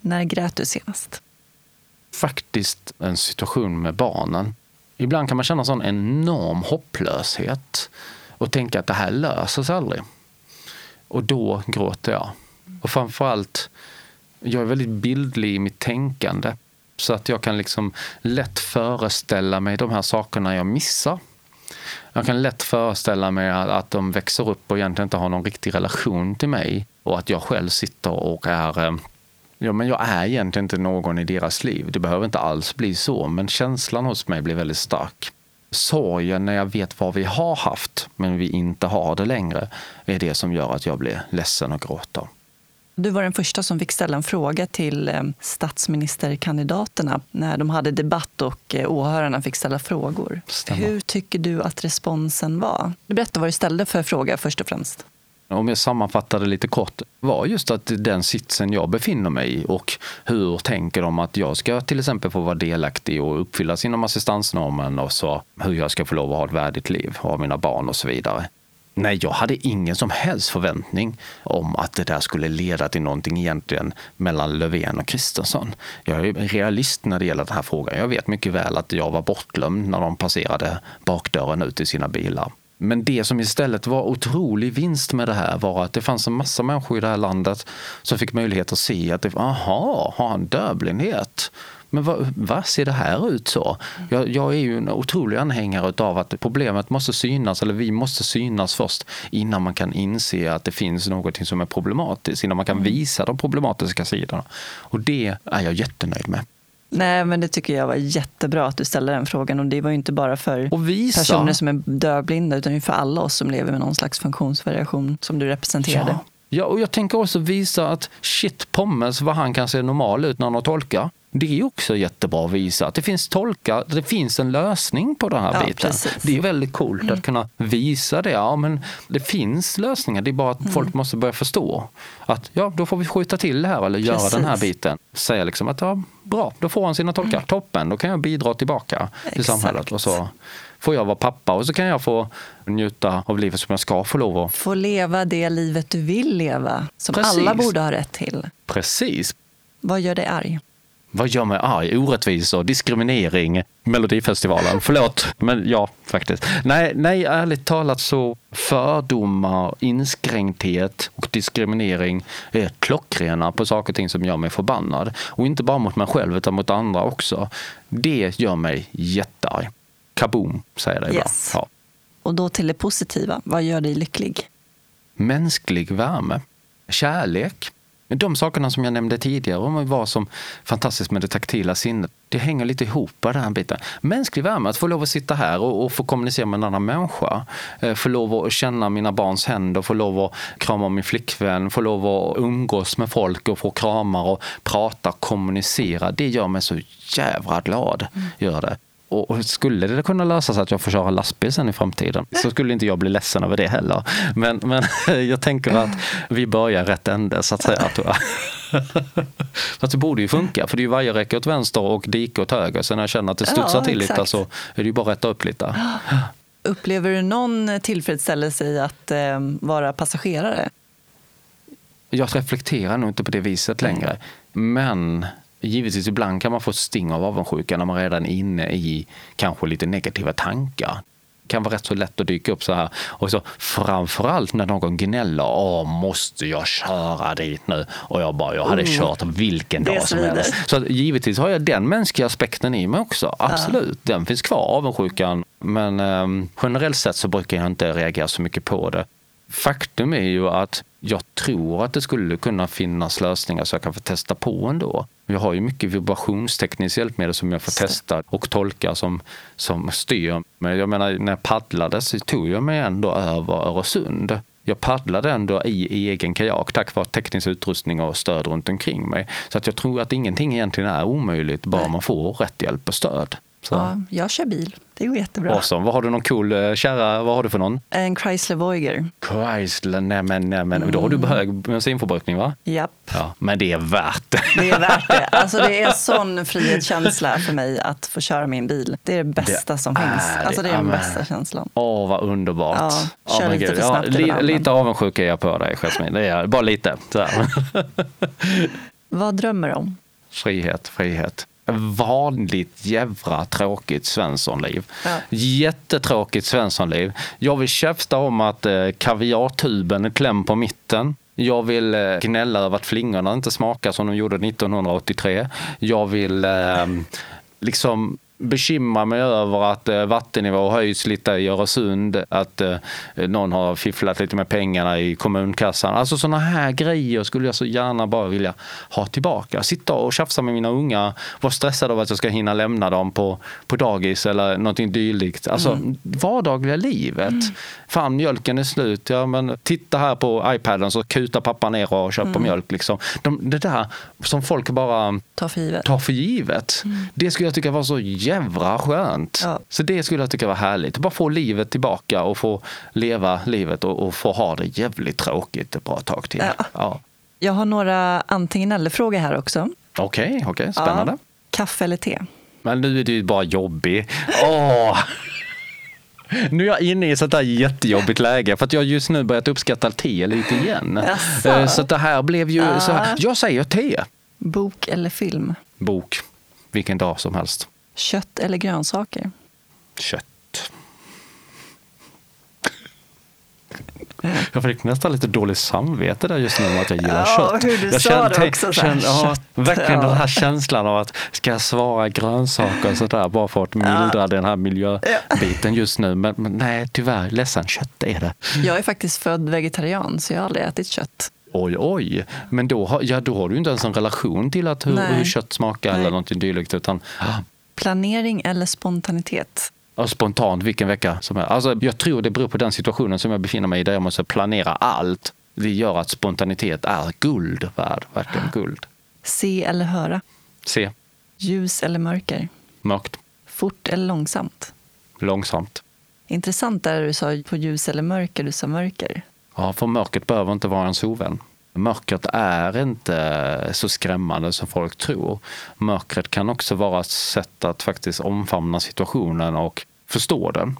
När grät du senast? Faktiskt en situation med barnen. Ibland kan man känna sån enorm hopplöshet och tänka att det här löser sig aldrig. Och då gråter jag. Och framförallt, jag är väldigt bildlig i mitt tänkande. Så att jag kan liksom lätt föreställa mig de här sakerna jag missar. Jag kan lätt föreställa mig att de växer upp och egentligen inte har någon riktig relation till mig. Och att jag själv sitter och är eh, Ja, men jag är egentligen inte någon i deras liv. Det behöver inte alls bli så, men känslan hos mig blir väldigt stark. Sorgen när jag vet vad vi har haft, men vi inte har det längre, är det som gör att jag blir ledsen och gråter. Du var den första som fick ställa en fråga till eh, statsministerkandidaterna när de hade debatt och eh, åhörarna fick ställa frågor. Stämmer. Hur tycker du att responsen var? Du berättar vad du ställde för fråga först och främst om jag sammanfattar det lite kort, var just att den sitsen jag befinner mig i och hur tänker de att jag ska till exempel få vara delaktig och uppfylla inom assistansnormen och så hur jag ska få lov att ha ett värdigt liv och ha mina barn och så vidare. Nej, jag hade ingen som helst förväntning om att det där skulle leda till någonting egentligen mellan Löfven och Kristersson. Jag är realist när det gäller den här frågan. Jag vet mycket väl att jag var bortglömd när de passerade bakdörren ut i sina bilar. Men det som istället var otrolig vinst med det här var att det fanns en massa människor i det här landet som fick möjlighet att se att, aha, har han dövblindhet? Men vad, vad ser det här ut så? Jag, jag, är ju en otrolig anhängare av att problemet måste synas, eller vi måste synas först innan man kan inse att det finns något som är problematiskt, innan man kan mm. visa de problematiska sidorna. Och det är jag jättenöjd med. Nej, men det tycker jag var jättebra att du ställde den frågan. Och det var ju inte bara för personer som är dövblinda, utan för alla oss som lever med någon slags funktionsvariation som du representerade. Ja. Ja, och jag tänker också visa att shit pommes vad han kan se normal ut när han har tolkar. Det är också jättebra att visa att det finns tolkar, det finns en lösning på den här ja, biten. Precis. Det är väldigt coolt mm. att kunna visa det. Ja, men det finns lösningar, det är bara att mm. folk måste börja förstå att ja, då får vi skjuta till det här eller precis. göra den här biten. Säga liksom att ja, bra, då får han sina tolkar, mm. toppen, då kan jag bidra tillbaka Exakt. till samhället. Och så får jag vara pappa och så kan jag få njuta av livet som jag ska få lov att. Få leva det livet du vill leva, som Precis. alla borde ha rätt till. Precis. Vad gör dig arg? Vad gör mig arg? Orättvisor, diskriminering, Melodifestivalen. Förlåt, men ja, faktiskt. Nej, nej, ärligt talat så fördomar, inskränkthet och diskriminering är klockrena på saker och ting som gör mig förbannad. Och inte bara mot mig själv utan mot andra också. Det gör mig jättearg. Kaboom, säger det yes. bara. Ja. Och då till det positiva. Vad gör dig lycklig? Mänsklig värme. Kärlek de sakerna som jag nämnde tidigare om vad som fantastiskt med det taktila sinnet, det hänger lite ihop den här biten. Mänsklig värme, att få lov att sitta här och, och få kommunicera med en annan människa. Eh, få lov att känna mina barns händer, få lov att krama min flickvän, få lov att umgås med folk och få kramar och prata, kommunicera. Det gör mig så jävla glad. Mm. Gör det. Och skulle det kunna lösa sig att jag får köra lastbil sen i framtiden så skulle inte jag bli ledsen över det heller. Men, men jag tänker att vi börjar rätt ände så att säga. Fast det borde ju funka för det är ju vajerräcke åt vänster och dike åt höger. Så när jag känner att det studsar ja, till lite så är det ju bara att rätta upp lite. Upplever du någon tillfredsställelse i att eh, vara passagerare? Jag reflekterar nog inte på det viset längre. Men Givetvis ibland kan man få sting av avundsjuka när man redan är inne i kanske lite negativa tankar. kan vara rätt så lätt att dyka upp så här. Och så framförallt när någon gnäller, åh måste jag köra dit nu? Och jag bara, jag hade Oh, kört vilken det dag som helst. Så att, givetvis har jag den mänskliga aspekten i mig också, absolut. Den finns kvar, avundsjukan. Men ehm, generellt sett så brukar jag inte reagera så mycket på det. Faktum är ju att jag tror att det skulle kunna finnas lösningar så jag kan få testa på ändå. Jag har ju mycket vibrationstekniskt hjälpmedel som jag får testa och tolka som, som styr. Men jag menar, när jag paddlade så tog jag mig ändå över Öresund. Jag paddlade ändå i, i egen kajak tack vare teknisk utrustning och stöd runt omkring mig. Så att jag tror att ingenting egentligen är omöjligt bara man får rätt hjälp och stöd. Så. Ja, jag kör bil. Det går jättebra. Awesome. Vad har du någon cool eh, kärra, vad har du för någon? En Chrysler Voyager. Chrysler, nej men, nej men. Då har du hög bensinförbrukning va? Japp. Ja, men det är värt det. Det är värt det. Alltså det är sån frihetskänsla för mig att få köra min bil. Det är det bästa Det som finns. är det. Alltså det är den Amen. bästa känslan. Åh, vad underbart. Ja, kör men lite gud. för snabbt li, ibland, Lite avundsjuk är jag på dig, Jasmine. Det är. Bara lite. Vad drömmer du om? Frihet, frihet. Vanligt jävla tråkigt Svenssonliv. Ja. Jättetråkigt Svenssonliv. Jag vill käfta om att eh, kaviartuben är klämd på mitten. Jag vill eh, gnälla över att flingorna inte smakar som de gjorde 1983. Jag vill eh, liksom bekymra mig över att eh, vattennivå höjs lite i Öresund, att eh, någon har fifflat lite med pengarna i kommunkassan. Alltså sådana här grejer skulle jag så gärna bara vilja ha tillbaka. Sitta och tjafsa med mina unga, vara stressad av att jag ska hinna lämna dem på, på dagis eller någonting dylikt. Alltså vardagliga livet. Fan, mjölken är slut. Ja, men titta här på iPaden så kutar pappa ner och köper mjölk. Liksom. De, det där som folk bara Ta för givet. tar för givet. Det skulle jag tycka var så jävla skönt. Ja. Så det skulle jag tycka var härligt. Bara få livet tillbaka och få leva livet och, och få ha det jävligt tråkigt ett bra tag till. Ja. Ja. Jag har några antingen eller-frågor här också. Okej, okej, spännande. Ja. Kaffe eller te? Men nu är du ju bara jobbig. Åh! Nu är jag inne i sånt där jättejobbigt läge för att jag just nu börjat uppskatta te lite igen. Jaså? Eh, Så det här blev ju Ja. så här. Jag säger te. Bok eller film? Bok. Vilken dag som helst. Kött eller grönsaker? Kött. Jag fick nästan lite dåligt samvete där just nu om att jag gillar Ja, kött. hur du jag sa det också, så här, ja, verkligen ja. den här känslan av att ska jag svara grönsaker och sådär bara för att mildra den här miljöbiten just nu. Men, men nej, tyvärr, ledsen, kött är det. Jag är faktiskt född vegetarian så jag har aldrig ätit kött. Oj, oj. Men då har, ja, då har du inte ens en relation till att hur, hur kött smakar Nej. eller någonting dylikt. Utan, Planering eller spontanitet? Spontant vilken vecka som helst. Alltså, jag tror det beror på den situationen som jag befinner mig i där jag måste planera allt. Det gör att spontanitet är guld värd, verkligen guld. Se eller höra? Se, Ljus eller mörker? mörkt, Fort eller långsamt? långsamt. Intressant där du sa på ljus eller mörker, du sa mörker. Ja, för mörkret behöver inte vara en sovvän. Mörkret är inte så skrämmande som folk tror. Mörkret kan också vara ett sätt att faktiskt omfamna situationen och förstå den.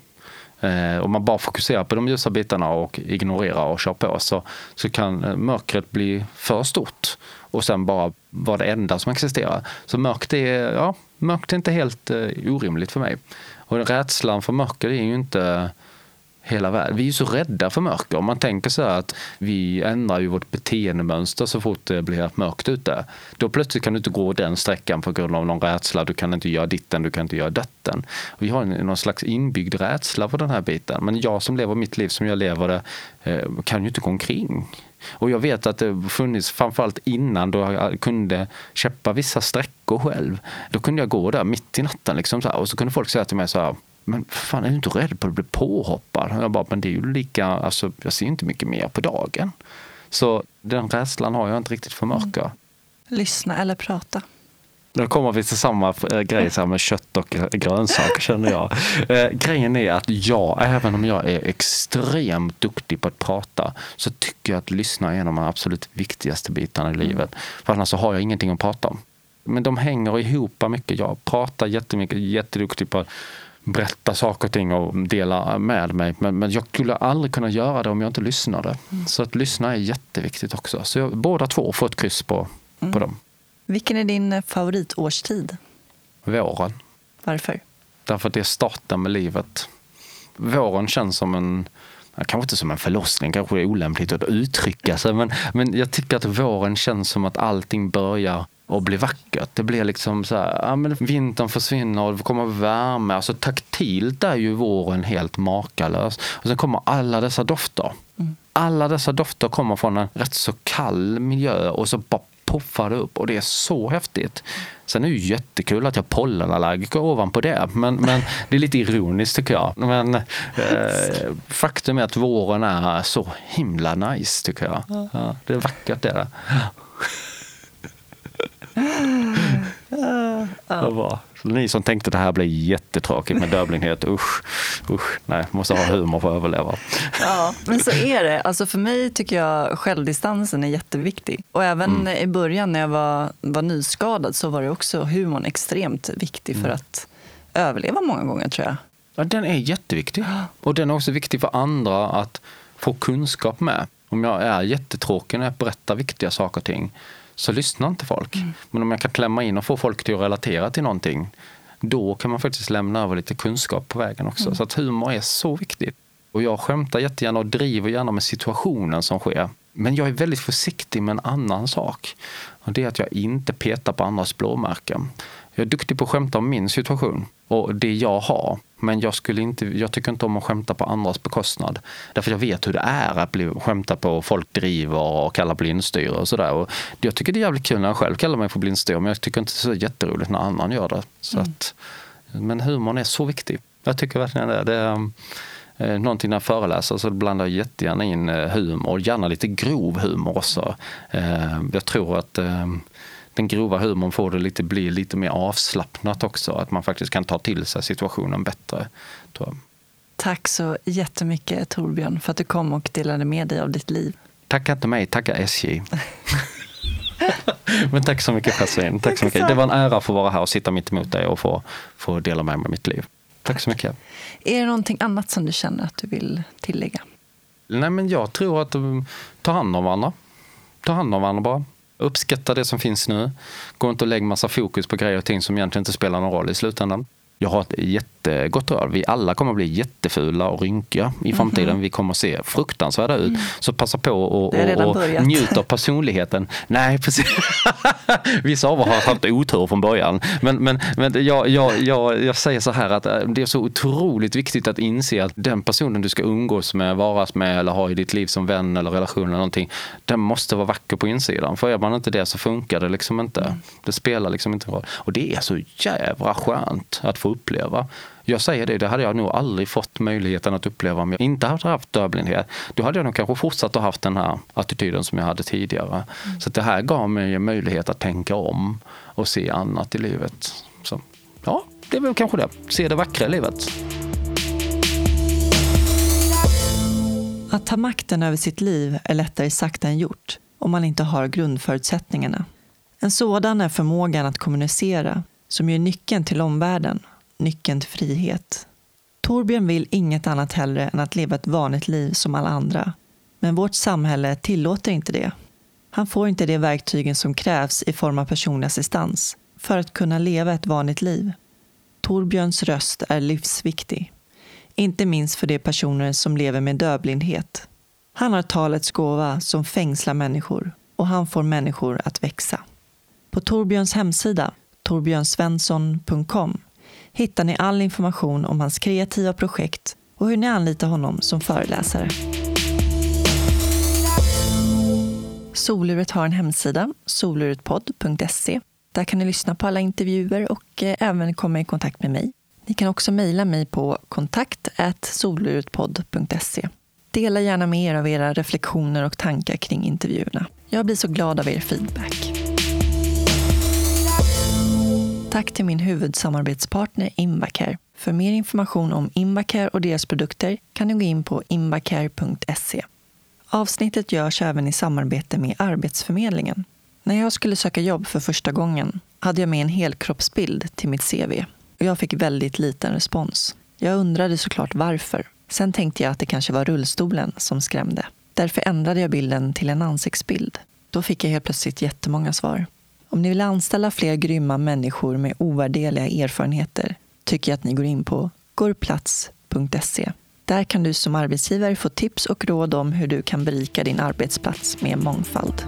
Eh, om man bara fokuserar på de ljusa bitarna och ignorerar och kör på så, så kan eh, mörkret bli för stort och sen bara vara det enda som existerar. Så mörkt är, ja, mörkt är inte helt eh, orimligt för mig. Och rädslan för mörker är ju inte hela världen. Vi är ju så rädda för mörker. Om man tänker så här att vi ändrar ju vårt beteendemönster så fort det blir mörkt ute. Då plötsligt kan du inte gå den sträckan på grund av någon rädsla. Du kan inte göra ditten, du kan inte göra dötten. Vi har någon slags inbyggd rädsla för den här biten. Men jag som lever mitt liv som jag lever det eh, kan ju inte gå omkring. Och jag vet att det funnits, framförallt innan då jag kunde köpa vissa sträckor själv. Då kunde jag gå där mitt i natten liksom så här, och så kunde folk säga till mig så här men fan är du inte rädd på att bli påhoppad? Jag bara, men det är ju lika, alltså jag ser inte mycket mer på dagen. Så den rädslan har jag inte riktigt för mörker. Lyssna eller prata? Då kommer vi till samma eh, grej så med kött och eh, grönsaker känner jag. Eh, grejen är att jag, även om jag är extremt duktig på att prata, så tycker jag att lyssna är en av de absolut viktigaste bitarna i livet. För annars så har jag ingenting att prata om. Men de hänger ihop mycket. Jag pratar jättemycket, jätteduktig på att berätta saker och ting och dela med mig. Men, men jag skulle aldrig kunna göra det om jag inte lyssnade. Så att lyssna är jätteviktigt också. Så jag, båda två får ett kryss på, på dem. Vilken är din eh, favoritårstid? Våren. Varför? Därför att det är starten med livet. våren känns som en Kanske inte som en förlossning, kanske det är olämpligt att uttrycka sig, men, men jag tycker att våren känns som att allting börjar och bli vackert. Det blir liksom så här, ja, men vintern försvinner och det kommer värme. Alltså taktilt är ju våren helt makalös. Och sen kommer alla dessa dofter. Mm. Alla dessa dofter kommer från en rätt så kall miljö och så bara poffar det upp och det är så häftigt. Sen är det ju jättekul att jag är pollenallergiker ovanpå det, men, men det är lite ironiskt tycker jag. Men eh, faktum är att våren är så himla nice tycker jag. Ja, det är vackert det är det. Det var. ni som tänkte det här blir jättetråkigt med döblinghet, usch, usch, nej, måste ha humor för att överleva. Ja, men så är det. Alltså för mig tycker jag självdistansen är jätteviktig. Och även mm. i början när jag var, var nyskadad så var det också humorn extremt viktig för mm. att överleva många gånger tror jag. Ja, den är jätteviktig. Och den är också viktig för andra att få kunskap med. Om jag är jättetråkig när jag berättar viktiga saker och ting så lyssnar inte folk. Mm. Men om jag kan klämma in och få folk till att relatera till någonting, då kan man faktiskt lämna över lite kunskap på vägen också. Mm. Så att humor är så viktigt. Och jag skämtar jättegärna och driver gärna med situationen som sker. Men jag är väldigt försiktig med en annan sak. Och det är att jag inte petar på andras blåmärken. Jag är duktig på att skämta om min situation och det jag har. Men jag, skulle inte, jag tycker inte om att skämta på andras bekostnad. Därför jag vet hur det är att bli skämta på folk driver och kallar blindstyre och sådär. Jag tycker det är jävligt kul när jag själv kallar mig för blindstyre men jag tycker inte det är så jätteroligt när annan gör det. Så mm. att, men humorn är så viktig. Jag tycker verkligen det. det är, eh, någonting när jag föreläser så blandar jag jättegärna in eh, humor, gärna lite grov humor också. Eh, jag tror att den grova humorn får det lite, bli lite mer avslappnat också. Att man faktiskt kan ta till sig situationen bättre. Tack så jättemycket Torbjörn för att du kom och delade med dig av ditt liv. Tacka inte mig, tacka SJ. Men tack så mycket Jasmin. Tack så mycket. Det var en ära att få vara här och sitta mitt emot dig och få, få dela med mig av mitt liv. Tack, tack så mycket. Är det någonting annat som du känner att du vill tillägga? Nej, men jag tror att um, ta hand om varandra. Ta hand om varandra bara. Uppskatta det som finns nu. Gå inte och lägg massa fokus på grejer och ting som egentligen inte spelar någon roll i slutändan. Jag har ett jättegott råd. Vi alla kommer att bli jättefula och rynkiga i framtiden. Mm. Vi kommer att se fruktansvärda ut. Mm. Så passa på och, och, och njut av personligheten. Nej, precis. Vissa av oss har haft otur från början. Men, men, men jag, jag, jag, jag säger så här att äh, det är så otroligt viktigt att inse att den personen du ska umgås med, varas med eller ha i ditt liv som vän eller relation eller någonting. Den måste vara vacker på insidan. För är man inte det så funkar det liksom inte. Mm. Det spelar liksom inte roll. Och det är så jävla skönt att få uppleva. Jag säger det, det hade jag nog aldrig fått möjligheten att uppleva om jag inte hade haft dövblindhet. Då hade jag nog kanske fortsatt att haft den här attityden som jag hade tidigare. Mm. Så det här gav mig en möjlighet att tänka om och se annat i livet. Så, ja, det är väl kanske det. Se det vackra i livet. Att ta makten över sitt liv är lättare sagt än gjort om man inte har grundförutsättningarna. En sådan är förmågan att kommunicera, som ju är nyckeln till omvärlden nyckeln till frihet. Torbjörn vill inget annat hellre än att leva ett vanligt liv som alla andra. Men vårt samhälle tillåter inte det. Han får inte de verktygen som krävs i form av personlig assistans för att kunna leva ett vanligt liv. Torbjörns röst är livsviktig. Inte minst för de personer som lever med dövblindhet. Han har talets gåva som fängslar människor och han får människor att växa. På Torbjörns hemsida, torbjörnsvensson.com, hittar ni all information om hans kreativa projekt och hur ni anlitar honom som föreläsare. Soluret har en hemsida, soluretpodd.se. Där kan ni lyssna på alla intervjuer och eh, även komma i kontakt med mig. Ni kan också mejla mig på kontakt soluretpodd.se. Dela gärna med er av era reflektioner och tankar kring intervjuerna. Jag blir så glad av er feedback. Tack till min huvudsamarbetspartner Invacare. För mer information om Invacare och deras produkter kan du gå in på invacare.se. Avsnittet görs även i samarbete med Arbetsförmedlingen. När jag skulle söka jobb för första gången hade jag med en helkroppsbild till mitt CV och jag fick väldigt liten respons. Jag undrade såklart varför. Sen tänkte jag att det kanske var rullstolen som skrämde. Därför ändrade jag bilden till en ansiktsbild. Då fick jag helt plötsligt jättemånga svar. Om ni vill anställa fler grymma människor med ovärdeliga erfarenheter tycker jag att ni går in på gorplats.se. Där kan du som arbetsgivare få tips och råd om hur du kan berika din arbetsplats med mångfald.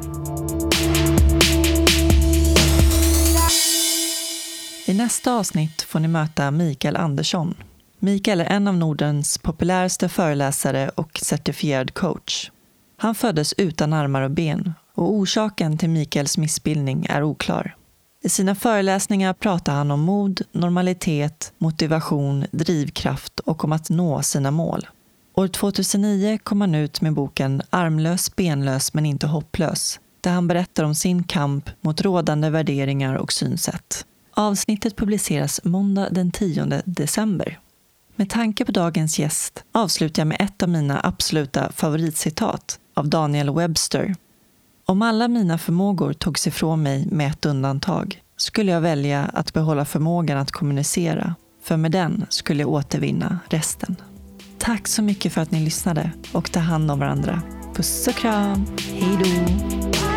I nästa avsnitt får ni möta Mikael Andersson. Mikael är en av Nordens populäraste föreläsare och certifierad coach. Han föddes utan armar och ben och orsaken till Mikaels missbildning är oklar. I sina föreläsningar pratar han om mod, normalitet, motivation, drivkraft och om att nå sina mål. År 2009 kom han ut med boken Armlös, benlös men inte hopplös där han berättar om sin kamp mot rådande värderingar och synsätt. Avsnittet publiceras måndag den 10 december. Med tanke på dagens gäst avslutar jag med ett av mina absoluta favoritcitat av Daniel Webster. Om alla mina förmågor togs ifrån mig med ett undantag skulle jag välja att behålla förmågan att kommunicera, för med den skulle jag återvinna resten. Tack så mycket för att ni lyssnade och ta hand om varandra. Puss och kram. Hej då!